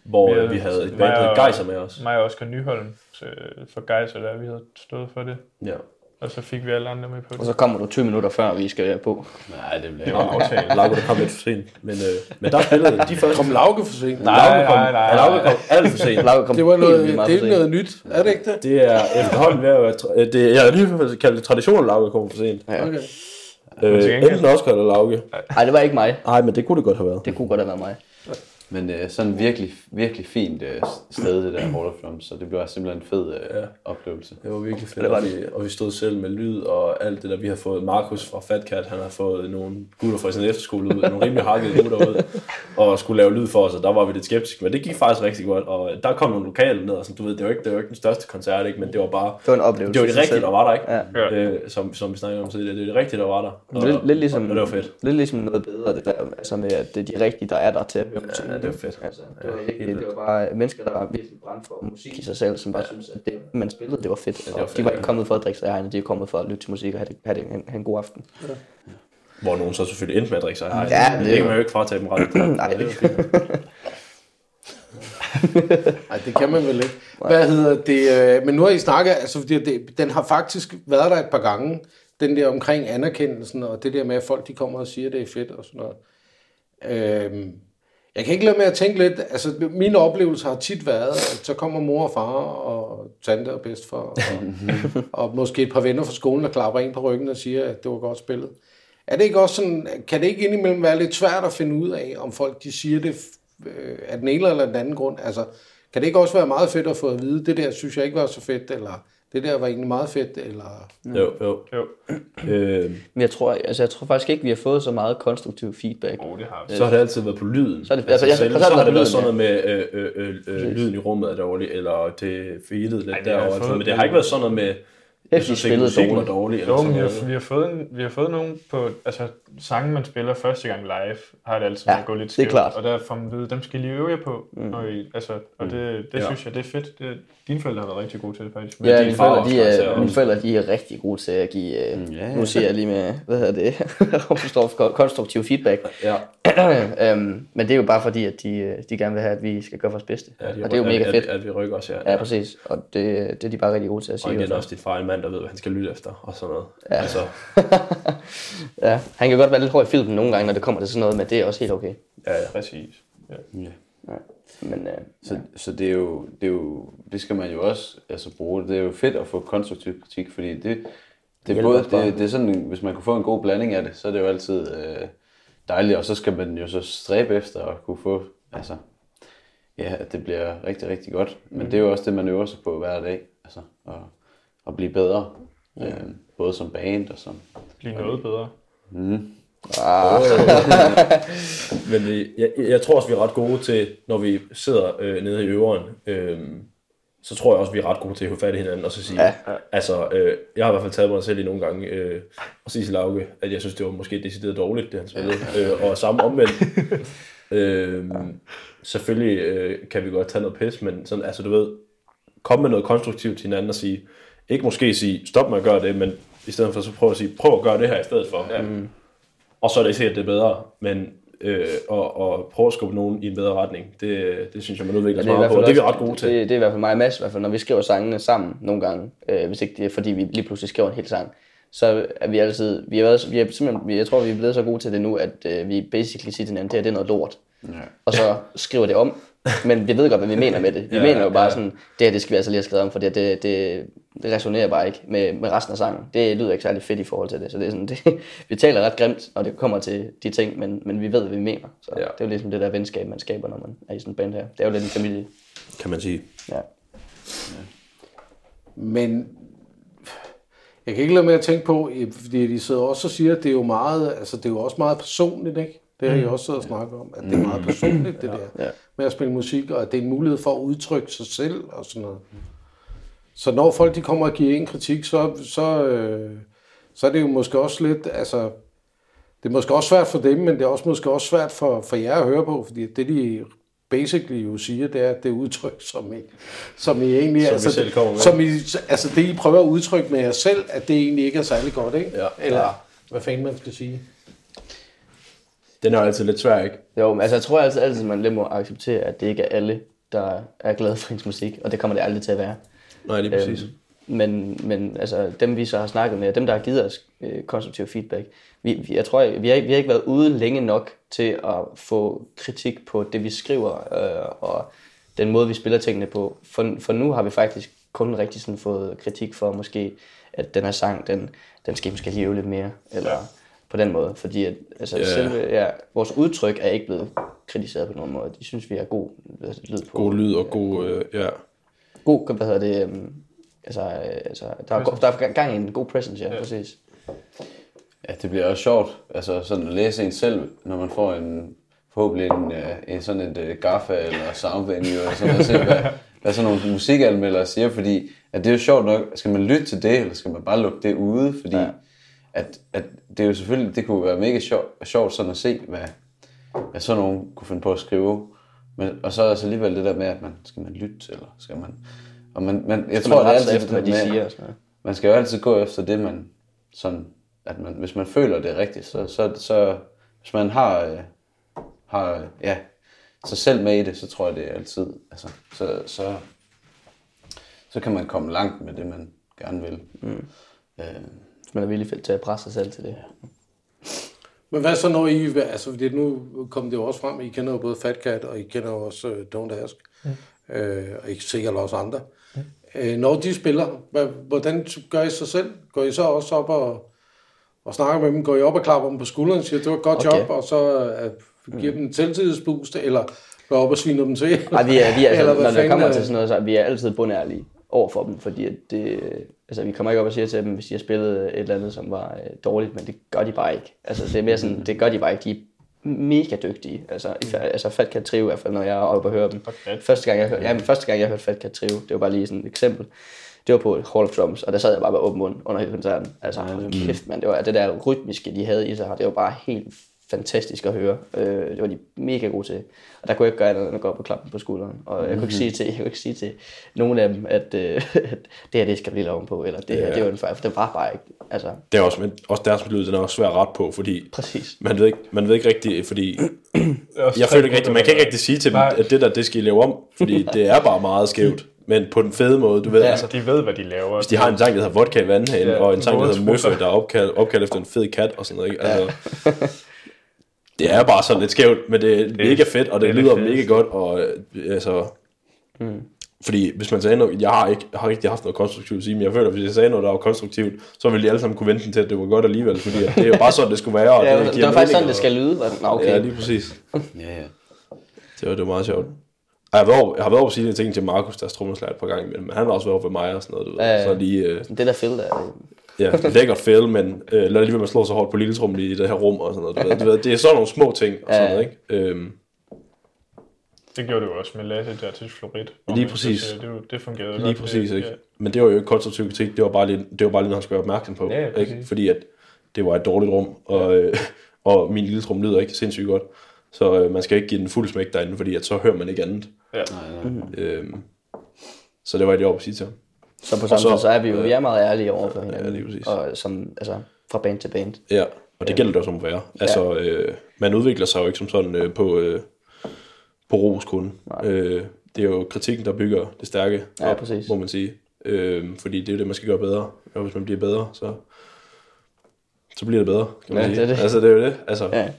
hvor Vi vi, havde- et band, der og- Geiser med os. Mig og Oscar Nyholm øh, for Geiser, der vi havde stået for det. Ja. Og så fik vi alle andre med på Og det. så kommer du 20 minutter før, vi skal være på. Nej, det var aftalt. (laughs) Lauke, der kom lidt for sent. Men, øh, men der spillede de første... Kom Lauke for sent. Nej, Lauke kom, nej, nej, Lauke kom alt for sent. Lauke kom Det var helt noget, meget det er noget nyt. Er det ikke det? Det er efterhånden ved at være... øh, Det, jeg har lige kaldt det tradition, at Lauke kommer for sent. Ja. Okay. Øh, enten Oscar eller Lauke. Nej, det var ikke mig. Nej, men det kunne det godt have været. Det kunne godt have været mig. Men øh, sådan virkelig, virkelig fint øh, sted, det der Hall of Drums, så det bliver simpelthen en fed øh, Ja. oplevelse. Det var virkelig fedt, Det var og, vi, og vi stod selv med lyd og alt det der. Vi har fået Markus fra Fat Cat, han har fået nogle gutter fra sin efterskole ud, nogle rimelig hakkede gutter ud, og skulle lave lyd for os, og der var vi lidt skeptiske, men det gik faktisk rigtig godt, og der kom nogle lokale ned, og sådan, du ved, det var ikke, det var ikke den største koncert, ikke, men det var bare, Det var en oplevelse. det var det rigtige, der var der, ikke? Ja. Øh, som, som vi snakkede om tidligere, det er det rigtige, der var der. Og, Lidt, lidt, ligesom, og det var fedt. lidt ligesom noget bedre, det der, altså med, at det er de rigtige, der er der til at høre musik. Ja, det var fedt. Altså, det, var ikke, det var bare mennesker, der var virkelig brændt for musik i sig selv, som bare ja. synes, at det, man spillede, det var fedt. Ja, var og fedt, de var ja. ikke kommet for at drikke sig hegnet, de er kommet for at lytte til musik og have, det, have, det, have, have en god aften. Hvor nogen så selvfølgelig endte med at drikke sig. Ej, Ja, det, det er kan jo- man jo ikke fratage dem ret. (clears throat) Nej, det er ikke. Nej, (laughs) det kan man vel ikke. Hvad hedder det? øh, Men nu har I snakket, altså fordi det, den har faktisk været der et par gange, den der omkring anerkendelsen, og det der med, at folk de kommer og siger, at det er fedt og sådan noget. Øhm, jeg kan ikke lade med at tænke lidt, altså mine oplevelser har tit været, at så kommer mor og far og tante og bedstfar, og, (laughs) og måske et par venner fra skolen, der klapper en på ryggen og siger, at det var godt spillet. Er det ikke også sådan, kan det ikke indimellem være lidt svært at finde ud af, om folk de siger det øh, af den ene eller den anden grund. Altså, kan det ikke også være meget fedt at få at vide, det der synes jeg ikke var så fedt, eller det der var egentlig meget fedt, eller... Jo, jo. Jo, (clears throat) Øh, Men jeg tror, altså, jeg tror faktisk ikke, vi har fået så meget konstruktiv feedback. oh, det har vi. så har det altid været på lyden. Så er det- altså, ja, selv, så så, har det været været sådan noget med øh, øh, øh, øh, lyden i rummet er dårlig, eller det feedet lidt Ej, det derovre. Men det har ikke været sådan noget med, jeg synes ikke, musikken var dårligt. dårlig. Eller Jo, sådan men vi har, vi, har fået vi har fået nogen på, altså sange, man spiller første gang live, har det altid Ja, ja, gået lidt det er skævt. klart. Og der får man vide, dem skal I lige øve jer på. Mm. Når I, altså, og det, det Ja. ja. synes jeg, det er fedt. Det, dine forældre har været rigtig gode til det faktisk. Ja, din mine forældre, de også, er, altså, mine også. forældre, de er rigtig gode til at give, øh, ja, ja. nu siger jeg lige med, hvad hedder det, konstruktiv- (laughs) konstruktiv feedback. Ja, øhm, men det er jo bare fordi, at de, øh, de gerne vil have, at vi skal gøre vores bedste. ja, og det er jo mega at, fedt. At, at, vi rykker os, ja. Ja, præcis. Og det, det er de bare rigtig gode til at Og sige. igen også. dit far er en mand, der ved, hvad han skal lytte efter, og sådan noget. Ja. Altså, (laughs) Ja, han kan godt være lidt hård i filmen nogle gange, når det kommer til sådan noget, men det er også helt okay. ja, ja. Præcis. Ja. Ja. Men øh, Så, så det, er jo, det er jo, det skal man jo også altså, bruge. Det er jo fedt at få konstruktiv kritik, fordi det, det, er hjælper både, det, det er sådan, hvis man kunne få en god blanding af det, så er det jo altid øh, dejligt, og så skal man jo så stræbe efter at kunne få, altså, ja, at det bliver rigtig, rigtig godt. Men det er jo også det, man øver sig på hver dag, altså, at, at blive bedre, øh, både som band og som... Blive noget bedre. (laughs) Men øh, jeg, jeg tror også, vi er ret gode til, når vi sidder øh, nede i øveren, øh, så tror jeg også, vi er ret gode til at hive fat i hinanden og så sige, ja. altså, øh, jeg har i hvert fald taget mig selv i nogle gange, øh, og sige til Lauke, at jeg synes, det var måske decideret dårligt, det han spillede, øh, og samme omvendt. (laughs) øh, selvfølgelig øh, kan vi godt tage noget pis, men sådan, altså, du ved, komme med noget konstruktivt til hinanden og sige, ikke måske sige, stop med at gøre det, men i stedet for så prøve at sige, prøv at gøre det her i stedet for. Ja. Og så er det ikke sikkert, at det er bedre, men øh, og, og prøve at skubbe nogen i en bedre retning, det, det synes jeg, man udvikler sig det er, i meget hvert på, fald og det er vi ret gode til. Det, det er i hvert fald mig og Mads, i hvert fald, når vi skriver sangene sammen nogle gange, øh, hvis ikke det er fordi, vi lige pludselig skriver en hel sang, så er vi altid, vi har været, vi er simpelthen, vi- jeg tror, vi er blevet så gode til det nu, at øh, vi basically siger til hinanden, det her det er noget lort. Ja. Og så skriver det om, men vi ved godt, hvad vi mener med det. Vi Ja, mener jo bare ja. sådan, det her det skal vi altså lige have skrevet om, for det, det, det, det resonerer bare ikke med, med resten af sangen. Det lyder ikke særlig fedt i forhold til det, så det er sådan, (laughs) det, vi taler ret grimt, når det kommer til de ting, men, men vi ved, hvad vi mener. Så Ja. det er jo ligesom det der venskab, man skaber, når man er i sådan en band her. Det er jo lidt en familie. Kan man sige. Ja. Men jeg kan ikke lade med at tænke på, fordi de sidder også og siger, at det er jo meget, altså det er jo også meget personligt, ikke? Det har I også siddet og snakket om, at det er meget personligt, det der Ja. Med at spille musik, og at det er en mulighed for at udtrykke sig selv og sådan noget. Så når folk de kommer og giver en kritik, så, så, øh, så er det jo måske også lidt, altså, det er måske også svært for dem, men det er også måske også svært for, for jer at høre på, fordi det de basically jo siger, det er, at det er udtryk, som I, som I egentlig Som altså, selv kommer med. som I, altså det I prøver at udtrykke med jer selv, at det egentlig ikke er særlig godt, ikke? Ja. Eller hvad fanden man skal sige. Den er jo altid lidt svær, ikke? Jo, men altså, jeg tror altid, altid, man lidt må acceptere, at det ikke er alle, der er glade for ens musik, og det kommer det aldrig til at være. Nej, lige præcis. Øhm, men, men altså, dem vi så har snakket med, dem der har givet os øh, konstruktiv feedback, vi, vi, jeg tror, vi har, vi har ikke været ude længe nok til at få kritik på det, vi skriver, øh, og den måde, vi spiller tingene på. For, for nu har vi faktisk kun rigtig sådan fået kritik for måske, at den her sang, den, den skal måske lige øve lidt mere, eller ja. På den måde. Fordi at, altså, Ja. yeah. selve, ja, vores udtryk er ikke blevet kritiseret på nogen måde. De synes, vi har god lyd på. God lyd og god, øh, ja. god, hvad hedder det, øhm, altså, øh, altså der, er, der er gang i en god presence, ja, ja. præcis. Ja, det bliver også sjovt, altså sådan at læse en selv, når man får en, forhåbentlig en, øh, en sådan et uh, gaffa eller soundvenue, eller sådan noget, se, hvad, (laughs) hvad sådan nogle musikanmeldere siger, fordi at det er jo sjovt nok, skal man lytte til det, eller skal man bare lukke det ude, fordi ja. At, at det er jo selvfølgelig, det kunne være mega sjovt, sjovt sådan at se, hvad, hvad sådan nogen kunne finde på at skrive, men, og så er altså alligevel det der med, at man, skal man lytte, eller skal man, og man, man jeg Så tror, man det er altid efter, hvad de det med- siger og sådan noget. man skal jo altid gå efter det, man sådan, at man, hvis man føler det er rigtigt, så, så, så hvis man har, øh, har øh, ja, sig selv med i det, så tror jeg, det er altid, altså, så, så, så kan man komme langt med det, man gerne vil. Mm. Øh, Hvis man er villig til at presse sig selv til det. Men hvad så når I, altså fordi nu kom det jo også frem, I kender jo både Fat Cat, og I kender jo også uh, Don't Ask, mm. øh, og I sikkert også andre. Mm. Øh, når de spiller, hvordan gør I sig selv? Går I så også op og, og snakker med dem? Går I op og klapper dem på skulderen og siger, det var et godt Okay. job, og så uh, giver dem en selvtidsboost? Eller går op og sviner dem til? Nej, vi er, vi er altså, når det kommer er- til sådan noget, så er vi er altid bundærlige over for dem, fordi at det, altså, vi kommer ikke op og siger til dem, hvis de har spillet et eller andet, som var øh, dårligt, men det gør de bare ikke. Altså, det er mere sådan, det gør de bare ikke. De er mega dygtige. Altså, fa- altså Fat Cat Trio i hvert fald, når jeg er oppe og hører dem. Cat. Første gang, jeg hørte, ja, men første gang, jeg hørte Fat Cat Trio, det var bare lige sådan et eksempel. Det var på Hall of Drums, og der sad jeg bare med åben mund under hele koncerten. Altså, hold kæft, man. Det var det der rytmiske, de havde i sig, det var bare helt fantastisk at høre. Øh, det var de mega gode til. Og der kunne jeg ikke gøre andet end at gå op og klappe dem på skulderen. Og jeg kunne ikke sige til, jeg kunne ikke sige til nogen af dem, at, øh, at det her, det skal blive lavet på, eller det her, det var en fejl, for det var bare ikke. Altså, Det er også, men også deres lyd, den er også svær at rette på, fordi præcis. man ved ikke, man ved ikke rigtigt, fordi (clears throat) jeg føler ikke rigtigt, man kan ikke rigtig sige til dem, at det der, det skal I lave om, fordi (laughs) det er bare meget skævt, men på den fede måde, du ved, Ja. altså, De ved, hvad de laver. hvis de har en sang, der hedder Vodka i vandhanen, Ja, og en sang, der hedder. Møffe, der er opkaldt, opkaldt efter en fed kat og sådan noget, ikke? Altså, (laughs) det er bare sådan lidt skævt, men det er mega fedt, og det, det er lyder det mega godt, og øh, altså... Fordi hvis man sagde noget, jeg har ikke, har ikke haft noget konstruktivt at sige, men jeg føler, at hvis jeg sagde noget, der var konstruktivt, så ville de alle sammen kunne vente til, at det var godt alligevel, fordi det er jo bare sådan, det skulle være. Og (laughs) Ja, det, det, giver var faktisk sådan, det skal lyde. Og- okay. Ja, lige præcis. (laughs) Ja, ja. Det var, det var meget sjovt. Jeg har været over, jeg har været over at sige de ting til Markus, deres trommeslager et par gange, men han har også været over ved mig og sådan noget, du ved. Ja, ja. Så lige, øh, Det der fælde der. Ja, lækkert fæl, men øh, lad lige være med at slå så hårdt på lille trummen i det her rum og sådan noget. Du ved, du ved, det er sådan nogle små ting og sådan Ja. noget, ikke? Øhm, Det gjorde det jo også med Lasse der til Florid. Lige præcis. siger, Det, det fungerede lige godt. præcis, Det- ikke? ja. Men det var jo ikke konstruktiv kritik, det var bare lige, det var bare lige noget, han skulle være opmærksom på. Ja, ja, ikke? Fordi at det var et dårligt rum, og, øh, og min lille trum lyder ikke sindssygt godt. Så øh, man skal ikke give den fuld smæk derinde, fordi at så hører man ikke andet. Ja. Øhm, så det var jeg lige over at sige til ham. Så på samme så- tid, så er vi jo vi er meget ærlige over for hinanden. Ja, lige præcis. Og som, altså, fra band til band. Ja, og det gælder det også om at være. Altså, øh, man udvikler sig jo ikke som sådan øh, på, øh, på ros kun. Øh, det er jo kritikken, der bygger det stærke, Ja, op, præcis. må man sige. Øh, fordi det er jo det, man skal gøre bedre. Og hvis man bliver bedre, så, så bliver det bedre, kan man Ja, sige. det er det. Altså, det er jo det. Altså, Ja.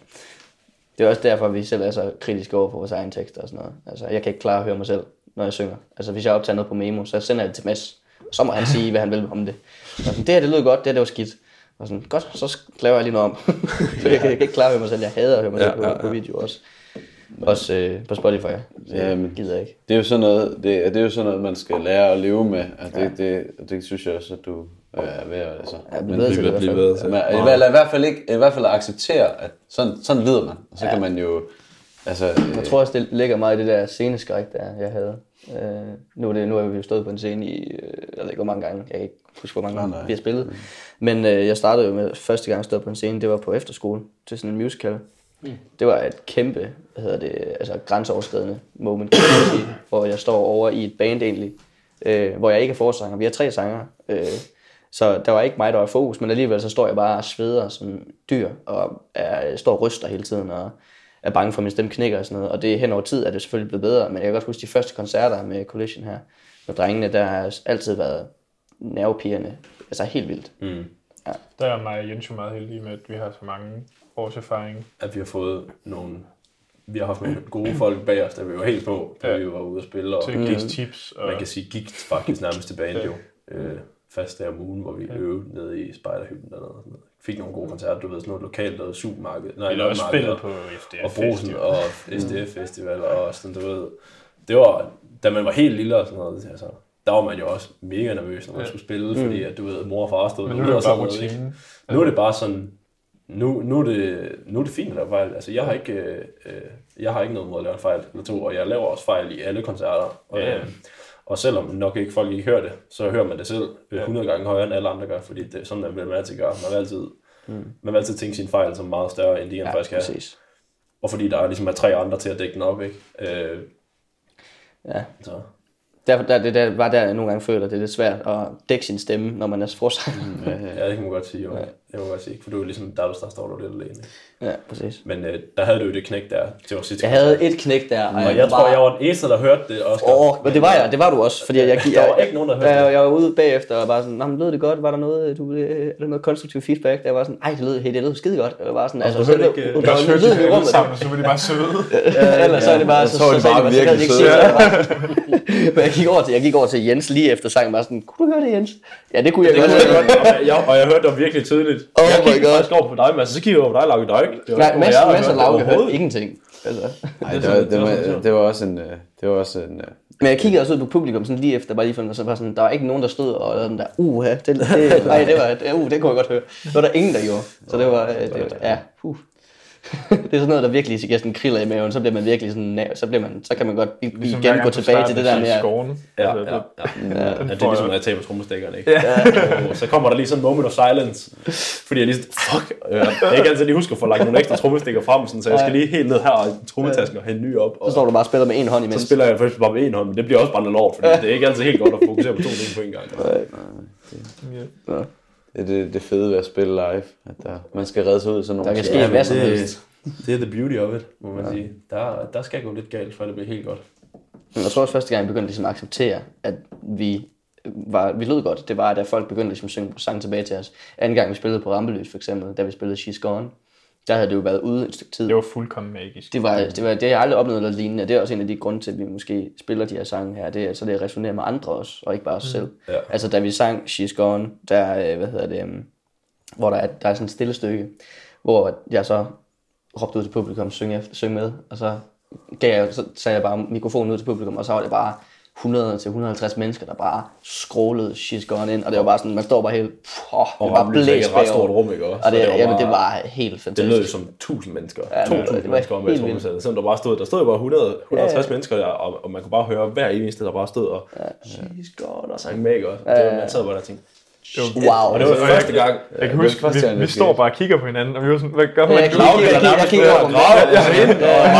Det er også derfor, vi selv er så kritiske over på vores egen tekster og sådan noget. Altså, jeg kan ikke klare at høre mig selv, når jeg synger. Altså, hvis jeg optager noget på memo, så sender jeg det til Mads. Så må han sige, hvad han vil om det. Og sådan, det her, det lød godt, det her, det var skidt. Og sådan, godt, så laver jeg lige noget om. (laughs) så jeg kan, jeg kan ikke klare at høre mig selv. Jeg hader at høre mig Ja, selv på, ja, ja. på video også. Også øh, på Spotify. Så Ja, jeg men- gider jeg ikke. Det er jo sådan noget, det, det er jo sådan noget, man skal lære at leve med. Altså, det, det, det, synes jeg også, at du øh, er ved at... Altså, Jeg men- bliver bedre til det fald. bedre til. Man, eller i hvert fald ikke, i hvert fald at acceptere, at sådan, sådan lyder man. Og så ja. kan man jo, altså, Jeg tror også, det ligger meget i det der sceneskræk, der jeg havde. Øh, nu, er det, nu har vi jo stået på en scene i, øh, jeg ved ikke hvor mange gange, jeg kan ikke huske, hvor mange gange nej. vi har spillet. Men øh, jeg startede jo med, første gang jeg stod på en scene, det var på efterskole, til sådan en musical. Mm. Det var et kæmpe, hvad hedder det, altså grænseoverskridende moment, kan man sige, (coughs) hvor jeg står over i et band egentlig, øh, hvor jeg ikke er forsanger. Vi har tre sanger, øh, så der var ikke mig, der var i fokus, men alligevel så står jeg bare og sveder som dyr, og er, står og ryster hele tiden, og er bange for, at min stemme knækker og sådan noget. Og det hen over tid er det selvfølgelig blevet bedre, men jeg kan godt huske de første koncerter med Collision her, med drengene, der har altid været nervepigerne. Altså helt vildt. Mm. Der er mig og Jens jo meget heldige med, at vi har så mange års erfaring. at vi har fået nogle... Vi har haft nogle gode folk bag os, der vi var helt på, da Ja. vi var ude at spille. Og Til tips. Og, man kan sige, gik faktisk nærmest til bane jo. Øh, fast der om ugen, hvor vi øvede nede i spejderhytten og sådan noget. Fik nogle gode koncerter, du ved, sådan noget lokalt noget supermarked. Nej, eller også spillet og- på FDF og Brosen Festival. og SDF Festival og sådan, du ved. Det var, da man var helt lille og sådan noget, altså, der var man jo også mega nervøs, når man skulle spille, fordi at, du ved, mor og far stod Men nu er og det bare sådan noget, ikke? Nu er det bare sådan, nu, nu, er, det, nu er det fint at lave fejl. Altså, jeg har ikke, øh, øh, jeg har ikke noget mod at lave en fejl eller to, og jeg laver også fejl i alle koncerter. Og, Ja. øh, og selvom nok ikke folk ikke hører det, så hører man det selv øh, 100 gange højere end alle andre gør, fordi det er sådan, vil man altid gøre. Man vil altid, mm. man vil altid tænke sine fejl som meget større, end de ja, Ja, faktisk er. præcis. Og fordi der er ligesom er tre andre til at dække den op, ikke? Øh, Ja. så. Derfor der, det der, var der, jeg nogle gange føler, at det er lidt svært at dække sin stemme, når man er forsanger. Ja, det kan man godt sige, jo. Det må man godt sige, for du er ligesom, der, der står du lidt alene. ikke? ja, præcis. Men øh, der havde du jo det knæk der til vores sidste Jeg havde et knæk der, og Og jeg tror, jeg var den eneste, der hørte det, Oscar. Åh, men det var jeg, det var du også, fordi jeg, jeg, Der var jeg, ikke nogen, der hørte jeg, det. jeg, var ude bagefter og bare sådan, "Nå, men lød det godt, var der noget, du, øh, er der noget konstruktiv feedback? Der var sådan, ej, det lød, hey, det lød skide godt. Det var sådan, altså, du hørte ikke, øh, der Jeg også i det rummet. sammen, så var de bare søde. Ja, ellers så er det bare, Jeg så, så, så, bare så, så, virkelig så, ikke søde. sige, så, men jeg gik over til, jeg gik over til Jens lige efter sangen, bare sådan, kunne du høre det, Jens? Ja, det kunne jeg Det godt. kunne jeg godt, og jeg, og jeg hørte det var virkelig tydeligt. Oh jeg my kiggede God. faktisk over på dig, men så kiggede jeg over på dig, Lauke. Der er ikke. Det var Nej, af hørte det Lauke hørte ingenting. Altså. Nej, det var, det, var, det var også en... øh, Det var også en... øh, Men jeg kiggede også ud på publikum sådan lige efter, bare lige for og så var sådan, der var ikke nogen, der stod og lavede den der, uh, det, det, (laughs) nej, det var, det, uh, det kunne jeg godt høre. Det var der ingen, der gjorde. Så det var, øh, det, var ja, uh. Det er sådan noget, der virkelig giver sådan kriller i maven, så bliver man virkelig sådan, så, bliver man, så kan man godt Ligesom igen gå tilbage til det der med, at, Skovene. Ja, Altså, ja, det- ja. ja. den det er ligesom, jeg- når jeg taber trommestikkerne, ikke? Ja. så kommer der lige sådan en moment of silence, fordi jeg lige sådan, fuck, jeg kan ikke altid lige huske at få lagt nogle ekstra trommestikker frem, sådan, så jeg skal lige helt ned her og i trommetasken og hente en ny op. Og så står du bare og spiller med en hånd så imens. spiller jeg først bare med en hånd, men det bliver også bare noget lort, fordi det er ikke altid helt godt at fokusere på to ting på en gang. Ja. Det er det, det fede ved at spille live, at der, man skal redde sig ud sådan nogle Der kan ske hvad som helst. det er the beauty of it, må man sige. Der, der skal gå lidt galt, for det bliver helt godt. Men jeg tror også første gang, jeg begyndte ligesom at acceptere, at vi var, vi lød godt, det var, da folk begyndte ligesom at synge sang tilbage til os. Anden gang vi spillede på Rampeløs for eksempel, da vi spillede She's Gone, der havde det jo været ude et stykke tid. Det var fuldkommen magisk. Det var, det var det, har jeg aldrig oplevet noget lignende, og det er også en af de grunde til, at vi måske spiller de her sange her, det er, så det resonerer med andre også, og ikke bare os selv. Ja. Altså, da vi sang She's Gone, der, øh, hvad hedder det, um, hvor der er, der er sådan et stille stykke, hvor jeg så råbte ud til publikum, synge, efter, synge med, og så, gav jeg, så sagde jeg bare mikrofonen ud til publikum, og så var det bare 100-150 mennesker, der bare skrålede She's Gone ind, og det var bare sådan, man står bare helt, Og det var er ikke blæst et ret stort bagover. rum, ikke også? Og det, det var jamen, bare- det var helt Det fantastisk. lød jo som 1000 mennesker. Ja, det var- 2000 det var mennesker med trommesættet. Selvom der bare stod, der stod bare 100, 150 mennesker der, og, og, man kunne bare høre hver eneste, der bare stod og she's gone og sang med, ikke også? Det var, man sad bare der og tænkte, Wow. og det var første gang. Jeg kan det huske, var første vi, gang, vi det står bare og kigger på hinanden, og vi var sådan, hvad gør man jeg nu? kigger- jeg kigger- jeg kigger over på Græd, jeg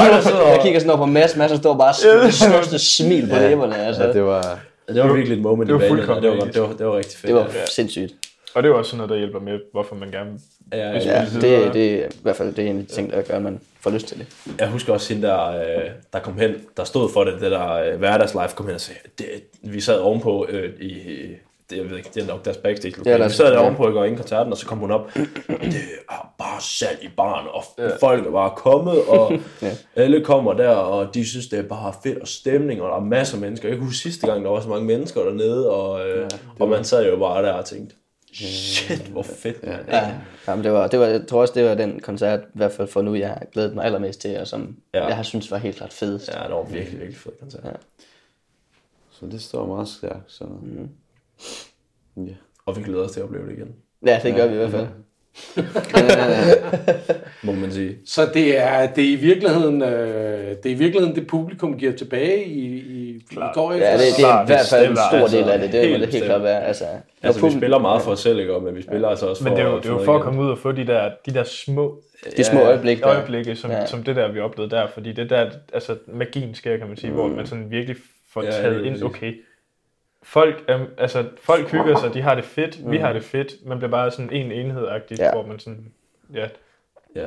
er og der sidder Jeg og... kigger sådan over på Mads, Mads står bare det største smil på læberne. Altså. Ja, det var... Det var virkelig et moment det i var banen, og fuldkommen det var, magisk. det var, det var rigtig fedt. Det var ja. sindssygt. Og det er jo også sådan noget, der hjælper med, hvorfor man gerne Ja, ja, ja. Ja, det, videre. det er i hvert fald det er en af de ting, der gør, at man får lyst til det. Jeg husker også hende der, øh, der kom hen, der stod for det, det der øh, hverdagslife, kom hen og sagde, det, vi sad ovenpå øh, i, i- det, jeg ved ikke, det er nok deres backstage lokale. Ja, Ja, der- vi sad der ja. ovenpå i går inden koncerten, og så kom hun op, (clears throat) det er bare salg i baren, og folk er bare kommet, og (laughs) Ja. alle kommer der, og de synes, det er bare fedt og stemning, og der er masser af mennesker. Jeg kan huske sidste gang, der var så mange mennesker dernede, og, øh, og man sad jo bare der og tænkte, shit, hvor fedt. Ja. Ja, jamen, det var, det var, jeg tror også, det var den koncert, i hvert fald for nu, jeg har glædet mig allermest til, og som Ja. ja. jeg har synes var helt klart fedest. ja, det var virkelig, virkelig fed koncert. Ja. Så det står meget stærkt. Så. Mm. Ja. Og vi glæder os til at opleve det igen, Ja, det gør vi i hvert fald. (laughs) må man sige. Så det er, det er i virkeligheden, øh, det er i virkeligheden det publikum giver tilbage i, i, i går efter. Ja, det, det er i hvert fald en stor altså, del af det. Det helt må det helt klart være. Altså, Altså, vi publikum- spiller meget for os selv, ikke? Men vi spiller altså også for... Men det er jo, det er jo for at komme ud og få de der, de der små De små øjeblikke, der. øjeblikke som, Ja. som det der, vi oplevede der. Fordi det der, altså magien sker, kan man sige, hvor man sådan virkelig får Ja, taget ind, okay, folk, er, altså, folk hygger sig, de har det fedt, vi har det fedt, man bliver bare sådan en enhed-agtigt, Ja. hvor man sådan, ja, Ja.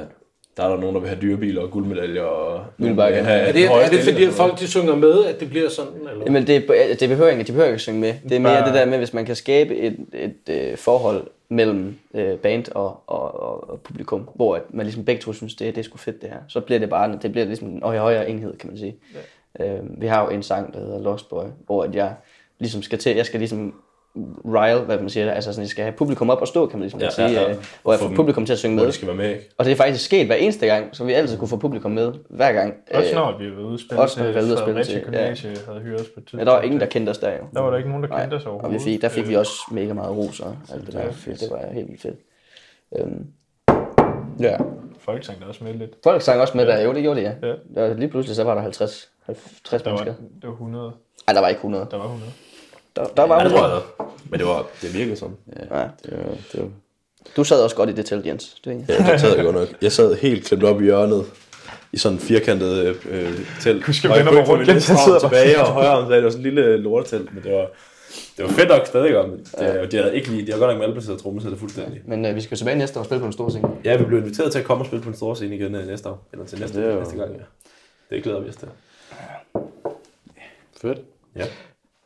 Der er der nogen, der vil have dyrebiler og guldmedaljer og... Have Er det, er det fordi, at folk de synger med, at det bliver sådan? Eller? Jamen, det, er- det behøver ikke, de behøver ikke at synge med. Det er mere Bare- det der med, hvis man kan skabe et, et, et forhold mellem øh, band og, og, og, og publikum, hvor at man ligesom begge to synes, det, det er sgu fedt det her. Så bliver det bare, det bliver ligesom en højere, højere enhed, kan man sige. Ja. Øh, vi har jo en sang, der hedder Lost Boy, hvor at jeg ligesom skal til, jeg skal ligesom rile, hvad man siger, altså sådan, jeg skal have publikum op og stå, kan man ligesom Ja, sige, ja, ja. øh, hvor jeg Få får publikum til at synge Hvor med. det skal være med, ikke? Og det er faktisk sket hver eneste gang, så vi altid kunne få publikum med, hver gang. også Øh, når vi var ude at spille også når vi var ude at spille til, ja. Havde hyret os på et tidspunkt. Ja, der var ingen, der kendte os der jo. Der var der ikke nogen, der Nej, kendte os Og overhovedet. vi fik, der fik vi Øh, også mega meget ros og alt det der. var fedt. Det var helt vildt fedt. Øhm, ja. Folk sang der også med lidt. Folk sang også med der. Jo, det gjorde de, ja. Ja. ja. Lige pludselig så var der 50, 50 Der var, mennesker. det var 100. Nej, der var ikke 100. Der var 100. Der, der var Ja, det tror 100. jeg da. Men det var, det virkede sådan. Ja. Det var, det var, Du sad også godt i det telt, Jens. Det er ikke. Ja, det sad jeg godt nok. Jeg sad helt klemt op i hjørnet i sådan en firkantet øh, øh, telt. Jeg vender kunne mig rundt, jeg sidder tilbage og højre tilbage. Det var sådan en lille lortetelt, men det var, det var fedt nok stadig. Men det, de havde ikke lige, de har godt nok malplaceret trommesættet fuldstændig. Men øh, vi skal tilbage næste år og spille på en stor scene. Ja, vi blev inviteret til at komme og spille på en stor scene igen øh, næste år. Eller til næste, det er jo- næste gang, ja. Det glæder vi os til. fedt. Ja.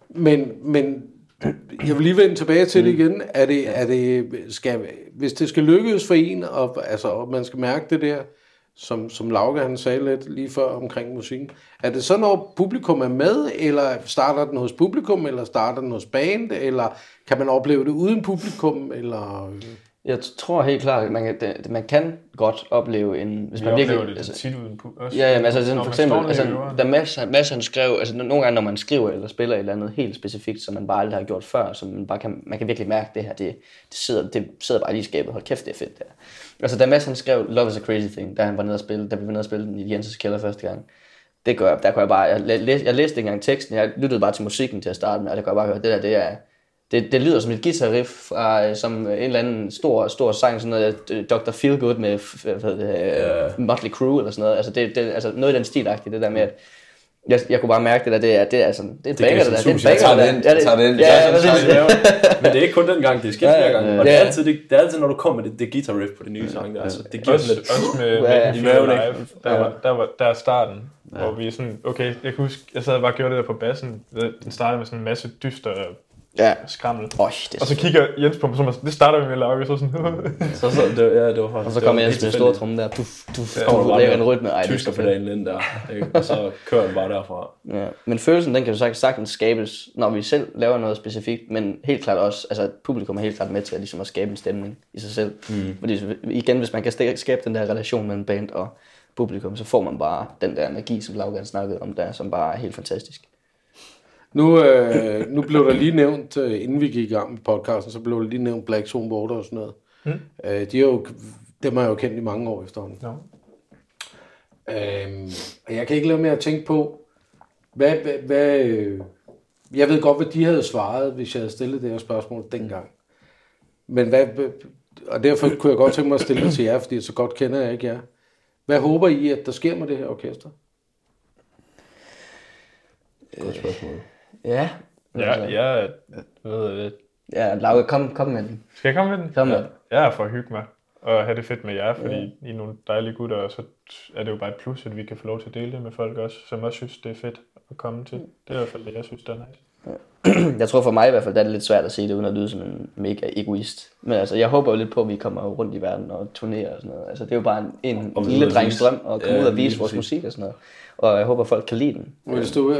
Men, men jeg vil lige vende tilbage til det igen. Er det, er det, skal, hvis det skal lykkes for en, og, altså, og man skal mærke det der, som, som Lauke han sagde lidt lige før omkring musikken. Er det så, når publikum er med, eller starter den hos publikum, eller starter den hos band, eller kan man opleve det uden publikum, eller... Jeg tror helt klart, at man kan, det, man kan godt opleve en... Hvis Vi man virkelig, det altså, tit uden også. Ja, ja, altså sådan for eksempel, altså, der Mads, Mads han skrev, altså nogle gange, når man skriver eller spiller et eller andet helt specifikt, som man bare aldrig har gjort før, som man bare kan, man kan virkelig mærke det her, det, det, sidder, det sidder bare lige i skabet, hold kæft, det er fedt der. Altså da Mads han skrev Love is a Crazy Thing, da han var nede og spille, da vi var nede og spille den i Jensens kælder første gang, det gør jeg, der kunne jeg bare, jeg, læ, jeg læste ikke engang teksten, jeg lyttede bare til musikken til at starte med, og der kunne jeg bare høre, det der, det er, det, det lyder som et guitar-riff fra, øh, som en eller anden stor, stor sang, sådan noget øh, Dr. Feelgood med f- hvad det, uh, Motley Crue eller sådan noget. Altså, det, det, altså noget i den stilagtige, det der med, at jeg, jeg kunne bare mærke det der, det er, det er, sådan, det er det der. Det er et sushi. Jeg tager det der. ind, jeg tager det ind. Ja, ja, tager (laughs) det. Men det er ikke kun den gang, det er skidt Ja, flere ja, gange. ja. Og det er, Ja. altid, det, det er altid, når du kommer med det, det guitar riff på det nye sang der. Altså, det giver Også, sådan lidt... også med, Ja, med i maven, live, der, var, der, var, der er starten, ja. hvor vi sådan, okay, jeg kan huske, jeg sad og bare gjorde det der på bassen. Den startede med sådan en masse dyster Ja. skrammel. Øj, det Og så kigger Jens på mig, så man- det starter vi med at lave, så sådan, (laughs) Så, så, det, ja, det var faktisk... og så kommer Jens med en stor tromme der. Duf, duf, Ja, lægger en med rytme. Ej, er Tysker på dagen ind der. Ikke? Og så kører den bare derfra. Ja. Men følelsen, den kan jo sagtens- sagtens skabes, når vi selv laver noget specifikt, men helt klart også, altså publikum er helt klart med til at, ligesom at skabe en stemning i sig selv. Mm. Fordi igen, hvis man kan skabe den der relation mellem band og publikum, så får man bare den der magi, som Laugan snakkede om der, som bare er helt fantastisk. Nu, øh, nu blev der lige nævnt, øh, inden vi gik i gang med podcasten, så blev der lige nævnt Black Zone Water og sådan noget. Mm. Øh, de er jo, dem har jeg jo kendt i mange år efterhånden. Nå. Øhm, og jeg kan ikke lade med at tænke på, hvad, hvad, hvad øh, jeg ved godt, hvad de havde svaret, hvis jeg havde stillet det her spørgsmål dengang. Men hvad, og derfor kunne jeg godt tænke mig at stille det til jer, fordi så godt kender jeg ikke jer. Hvad håber I, at der sker med det her orkester? Godt spørgsmål. Ja. Ja, jeg ved det. Ja, Lauke, kom, kom med den. Skal jeg komme med den? Kom med ja. den. Jeg er for at hygge mig og have det fedt med jer, fordi I er nogle dejlige gutter, og så er det jo bare et plus, at vi kan få lov til at dele det med folk også, som også synes, det er fedt at komme til. Det er i hvert fald det, jeg synes, det er nice. (clears throat) Jeg tror for mig i hvert fald, der er det lidt svært at sige det, uden at lyde som en mega egoist. Men altså, jeg håber jo lidt på, at vi kommer rundt i verden og turnerer og sådan noget. Altså, det er jo bare en, en lille drengs drøm at komme Ja, ud og vise vores musik og sådan noget. Og jeg håber, folk kan lide den. Hvis du,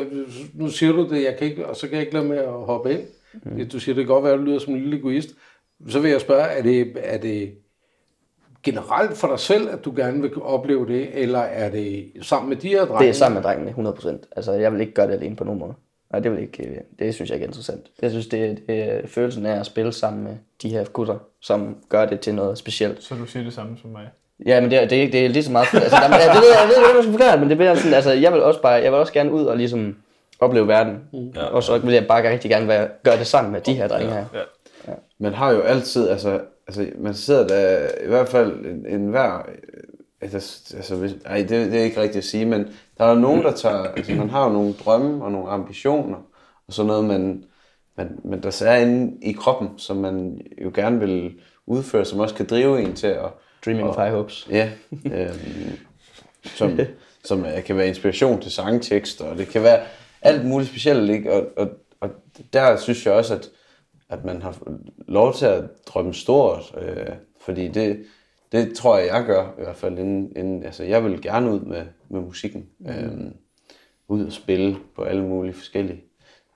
nu siger du det, jeg kan ikke, og så kan jeg ikke lade med at hoppe ind. Mm. Du siger, det kan godt være, at du lyder som en lille egoist. Så vil jeg spørge, er det, er det generelt for dig selv, at du gerne vil opleve det, eller er det sammen med de her drenge? Det er sammen med drengene, 100%. Altså, jeg vil ikke gøre det alene på nogen måde. Nej, det vil ikke, øh, det synes jeg ikke er interessant. Jeg synes, det, det er følelsen af at spille sammen med de her gutter, som gør det til noget specielt. Så du siger det samme som mig. Ja, men det, er- det, er- det er lige så meget... Altså, der, ja, det ved jeg, jeg ved ikke, hvordan man skal forklare det, men det bliver sådan, altså, jeg vil også bare, jeg vil også gerne ud og ligesom opleve verden. Ja. Og så vil jeg bare rigtig gerne være, gøre det sammen med de her drenge her. Ja. Man har jo altid, altså, altså man sidder der, i hvert fald en, en hver, altså, altså hvis, ej, det, det er ikke rigtigt at sige, men der er jo nogen, der tager, altså man har jo nogle drømme og nogle ambitioner, og sådan noget, man, man, men der er inde i kroppen, som man jo gerne vil udføre, som også kan drive en til at, Dreaming of High Hopes. Ja, øhm, som, som øh, kan være inspiration til sangtekster, og det kan være alt muligt specielt, ikke? Og, og, og der synes jeg også, at, at man har lov til at drømme stort, øh, fordi det, det tror jeg, jeg gør i hvert fald. Inden, inden, altså, jeg vil gerne ud med, med musikken. Mm. Øhm, ud og spille på alle mulige forskellige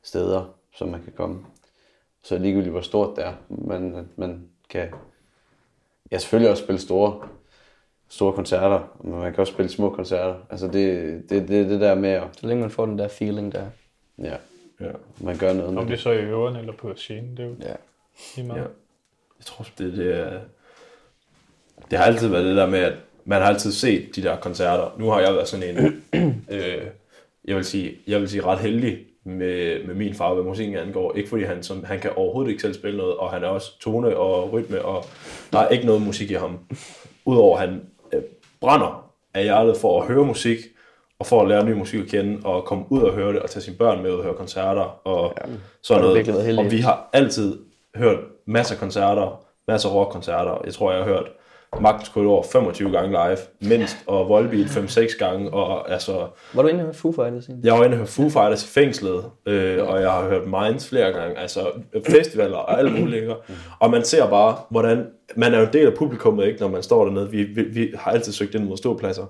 steder, som man kan komme. Så ligegyldigt hvor stort det er, men at man kan ja, selvfølgelig også spille store, store koncerter, men man kan også spille små koncerter. Altså det, det, det, det der med at, Så længe man får den der feeling der. ja, Ja. man gør noget med Om det er så i øveren eller på scenen, det er jo Ja. lige meget. Ja. Jeg tror, det, det er... Det har altid været det der med, at man har altid set de der koncerter. Nu har jeg været sådan en, (clears throat) øh, jeg vil sige, jeg vil sige ret heldig med, med min far, hvad musikken angår. Ikke fordi han, som, han kan overhovedet ikke selv spille noget, og han er også tone og rytme, og der er ikke noget musik i ham. Udover at han øh, brænder af hjertet for at høre musik, og for at lære ny musik at kende, og komme ud og høre det, og tage sine børn med ud og høre koncerter, og ja. sådan noget. Og vi har altid hørt masser af koncerter, masser af rockkoncerter. Jeg tror, jeg har hørt Magtens Korridor 25 gange live, mindst, og Volbeat 5-6 gange, og altså, Var du inde med Foo Fighters egentlig? jeg var inde og høre Foo Fighters i fængslet, øh, og jeg har hørt Minds flere gange, altså festivaler og alle mulige. Og man ser bare, hvordan man er jo en del af publikummet, ikke, når man står dernede. Vi, vi, vi har altid søgt ind mod ståpladser.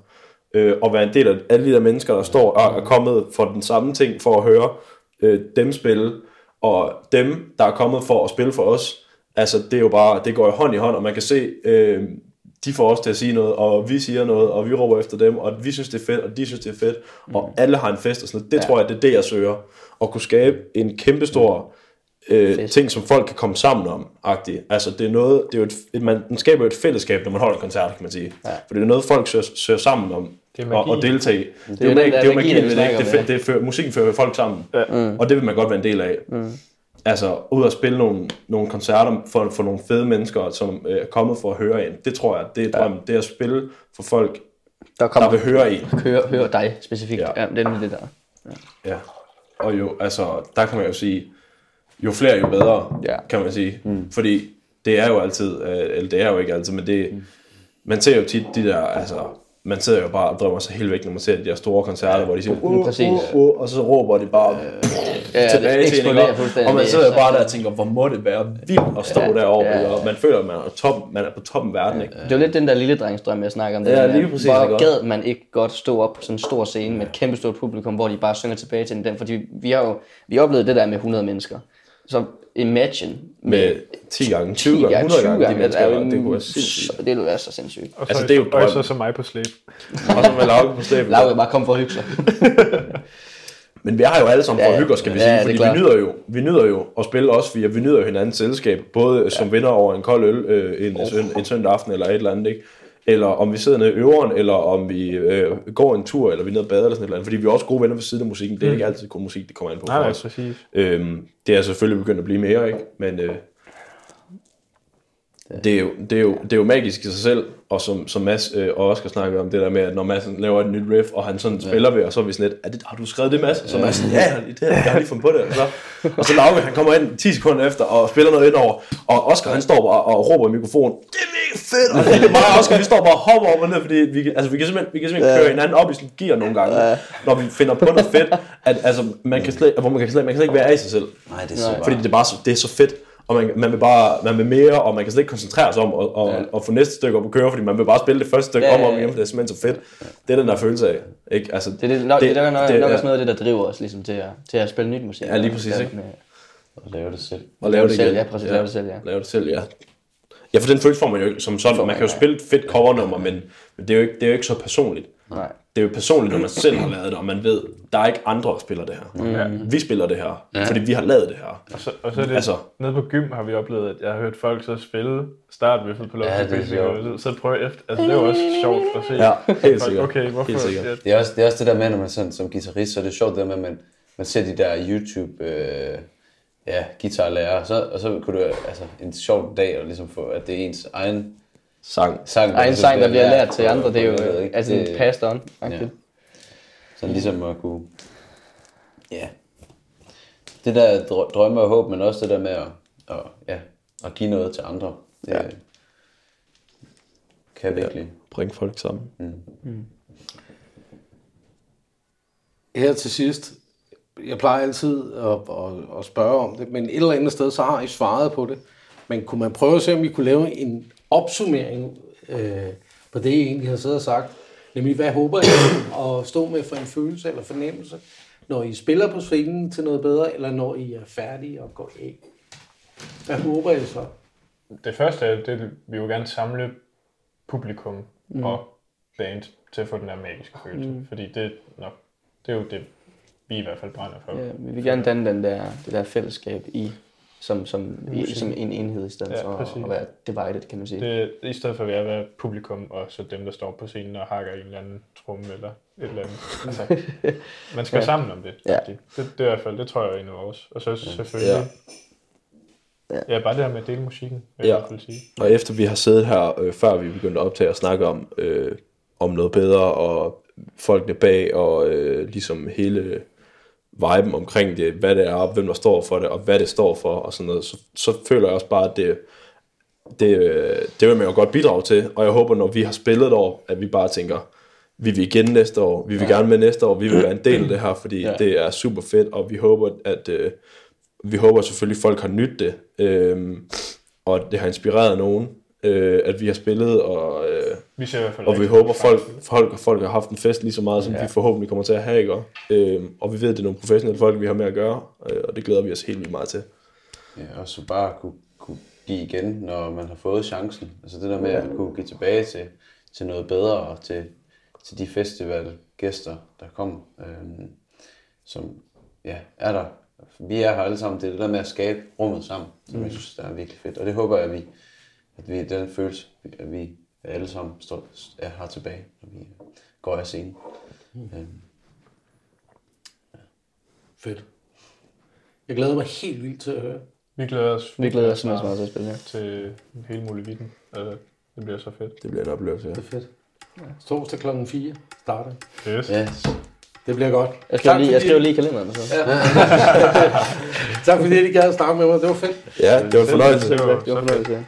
Øh, og være en del af alle de der mennesker, der står og er kommet for den samme ting, for at høre øh, dem spille, og dem, der er kommet for at spille for os, altså det er jo bare, det går jo hånd i hånd, og man kan se, øh, de får os til at sige noget, og vi siger noget, og vi råber efter dem, og vi synes, det er fedt, og de synes, det er fedt, og alle har en fest, og sådan noget. Det ja. tror jeg, det er det, jeg søger. At kunne skabe en kæmpestor øh, Fest. ting, som folk kan komme sammen om, agtigt. Altså, det er noget, det er jo et, et, man, man skaber jo et fællesskab, når man holder en koncert, kan man sige. Ja. For det er noget, folk søger, søger sammen om, Det og, og deltage i. Det, det er jo magi, magien det, ikke? snakker Det, om, det, det fører, musikken fører folk sammen. Ja. Mm. Og det vil man godt være en del af. Mm. Altså, ud at spille nogle, nogle koncerter for, for nogle fede mennesker, som øh, er kommet for at høre en. Det tror jeg, det er drømmen. Det er at spille for folk, Der der kommer vil høre en. høre, høre dig specifikt. Ja. Ja. ja det er det der. Ja. Og jo, altså, der kan man jo sige, jo flere, jo bedre, Ja. kan man sige. Mm. Fordi det er jo altid, øh, eller det er jo ikke altid, men det, mm. man ser jo tit de der, altså, man sidder jo bare og drømmer sig helt væk, når man ser de der store koncerter, hvor de siger, uh, præcis. uh, uh, og så råber de bare Ja, tilbage det til en, og man sidder jo bare der og tænker, hvor må det være vildt at stå Ja, derovre, ja, ikke? og man føler, at man er, top, man er på toppen af verden, ikke? Det er jo lidt den der lille drengsdrøm, jeg snakker om. Det Ja, med, lige præcis, Hvor gad man ikke godt stå op på sådan en stor scene med et kæmpe stort publikum, hvor de bare synger tilbage til den. Fordi vi har jo vi har oplevet det der med 100 mennesker. Så imagine Med 10 gange, 20 gange, 100 gange, de mennesker, der, det kunne være sindssygt. så, det ville være så sindssygt. Og så, Altså, det er jo og drømmen. så, så mig på slæb. Og så med Lauke på slæben. Lauke bare kom for at hygge sig. (laughs) Men vi har jo alle sammen for Ja, at hygge skal vi ja, sige, fordi vi nyder, jo, vi nyder jo at spille også, fordi vi nyder jo hinandens selskab, både ja. som vinder over en kold øl øh, en, søn, en søndag aften eller et eller andet, ikke? eller om vi sidder nede i øveren, eller om vi øh, går en tur, eller vi er nede og bader, eller sådan et eller andet, fordi vi er også gode venner ved siden af musikken. Det er ikke altid god musik, det kommer an på Nej, for os. præcis. Øhm, det er selvfølgelig begyndt at blive mere, ikke? Men øh, det, er jo, det, er jo, det er jo magisk i sig selv, og som, som Mads øh, og Oscar snakkede om, det der med, at når Mads laver et nyt riff, og han sådan spiller ved, og så er vi sådan lidt, er det, har du skrevet det, Mads? Og så Mads sådan, ja, det, jeg har lige fundet på det. Og så, og så Lauke, han kommer ind 10 sekunder efter, og spiller noget indover, og Oscar, han står bare og råber i mikrofonen, det er mega fedt, og det er og Oscar, vi står bare og hopper op og ned, fordi vi, kan- altså, vi kan simpelthen, vi kan simpelthen køre hinanden op i sådan gear nogle gange, når vi finder på noget fedt, at, altså, man kan slet, hvor man kan slet, man kan slet ikke være af sig selv. Nej, det er så Fordi det er bare så, det er så fedt, og man, man vil bare man vil mere, og man kan slet ikke koncentrere sig om at, og, ja. og få næste stykke op at køre, fordi man vil bare spille det første stykke Ja, om og ja, om ja. igen, det er simpelthen så fedt. Det er den der følelse af. Ikke? Altså, Det er, det, nok, det, det er nok, det nok også noget af det, der driver os ligesom, til, at, til at spille nyt musik. Ja, lige præcis, Ja, ikke? med- at lave det selv. at lave det selv, ja, præcis, lave det selv, ja. Lave det selv, ja. Ja, for den følelse får man jo ikke som sådan. Man kan jo spille et fedt covernummer, men, men det, er jo ikke, det er jo ikke så personligt. Nej. Det er jo personligt, når man selv har lavet det, og man ved, der er ikke andre, der spiller det her. Mm. Vi spiller det her, ja. fordi vi har lavet det her. Og så, og så er det, Altså- nede på gym har vi oplevet, at jeg har hørt folk så spille startriffet på Ja, det er Lofty sjovt. så, så prøve efter. Altså, det er jo også sjovt at se. Ja, helt sikkert. Okay, hvorfor? Helt sikkert. Ja, Det er, også, det er også det der med, når man sådan, som guitarist, så er det sjovt det der med, at man, man ser de der YouTube øh, ja, guitarlærer, så, og så kunne du altså en sjov dag, og ligesom få, at det er ens egen Sang. sang, Og en ligesom sang, der bliver lært til andre, det er jo ikke? altså Det- passed on. Ja. Ja. Sådan ligesom at kunne... Ja. Det der drø- drømme og håb, men også det der med at, at, ja, at give noget til andre. Det ja. kan virkelig. Bring folk sammen. Her til sidst, jeg plejer altid at, at, at spørge om det, men et eller andet sted, så har I svaret på det. Men kunne man prøve at se, om vi kunne lave en opsummering øh, på det, I egentlig har siddet og sagt? Nemlig, hvad håber I at stå med for en følelse eller fornemmelse, når I spiller på scenen til noget bedre, eller når I er færdige og går af? Hvad håber I så? Det første er, det vi vil gerne samle publikum mm. og band til at få den der magiske følelse. Mm. Fordi det, er nok, det er jo det, vi i hvert fald brænder for. Ja, vi vil gerne danne den der, det der fællesskab i, som, som, i, som en enhed i stedet Ja, for præcis. at, at være divided, kan man sige. Det, I stedet for at være publikum, og så dem, der står på scenen og hakker i en eller anden tromme eller et eller andet. Altså, (laughs) man skal ja. sammen om det. Ja. Det, det, det, er i hvert fald, det tror jeg er en af. Og så selvfølgelig... Ja. Ja. Ja, bare det her med at dele musikken, vil Ja. jeg fald sige. Og efter vi har siddet her, øh, før vi begyndte at optage og snakke om, øh, om noget bedre, og folkene bag, og øh, ligesom hele viben omkring det, hvad det er, og hvem der står for det, og hvad det står for, og sådan noget, så, så føler jeg også bare, at det, det, det vil man jo godt bidrage til, og jeg håber, når vi har spillet et år, at vi bare tænker, vi vil igen næste år, vi vil ja. gerne med næste år, vi vil være en del af det her, fordi ja. Det er super fedt, og vi håber, at øh, vi håber selvfølgelig, at folk har nydt det, øh, og det har inspireret nogen, øh, at vi har spillet, og, øh, Vi ser i hvert fald og vi håber, folk, folk, folk har haft en fest lige så meget, som ja. Vi forhåbentlig kommer til at have, ikke? Øh, og vi ved, at det er nogle professionelle folk, vi har med at gøre, øh, og det glæder vi os helt vildt meget til. Ja, og så bare kunne, kunne give igen, når man har fået chancen. Altså det der med at kunne give tilbage til, til noget bedre, og til, til de festivalgæster, der kommer, øhm, som ja, er der. Vi er her alle sammen. Det er det der med at skabe rummet sammen, som jeg synes, der er virkelig fedt. Og det håber jeg, at vi, at vi den følelse, at vi alle sammen står, er her tilbage, når vi går af scenen. Øhm, Fedt. Jeg glæder mig helt vildt til at høre. Vi glæder os, Vi glæder os simpelthen meget til at spille, ja. til hele muligheden. Altså, det bliver så fedt. Det bliver en oplevelse, ja. Det er fedt. Torsdag klokken 4 starter. Yes. yes. Det bliver godt. Jeg skriver Tak lige, jeg skriver lige i kalenderen. Så. Ja. (laughs) tak fordi I gad at snakke med mig. Det var fedt. Ja, det var en fornøjelse. Det var, Det var så fedt. fornøjelse, ja.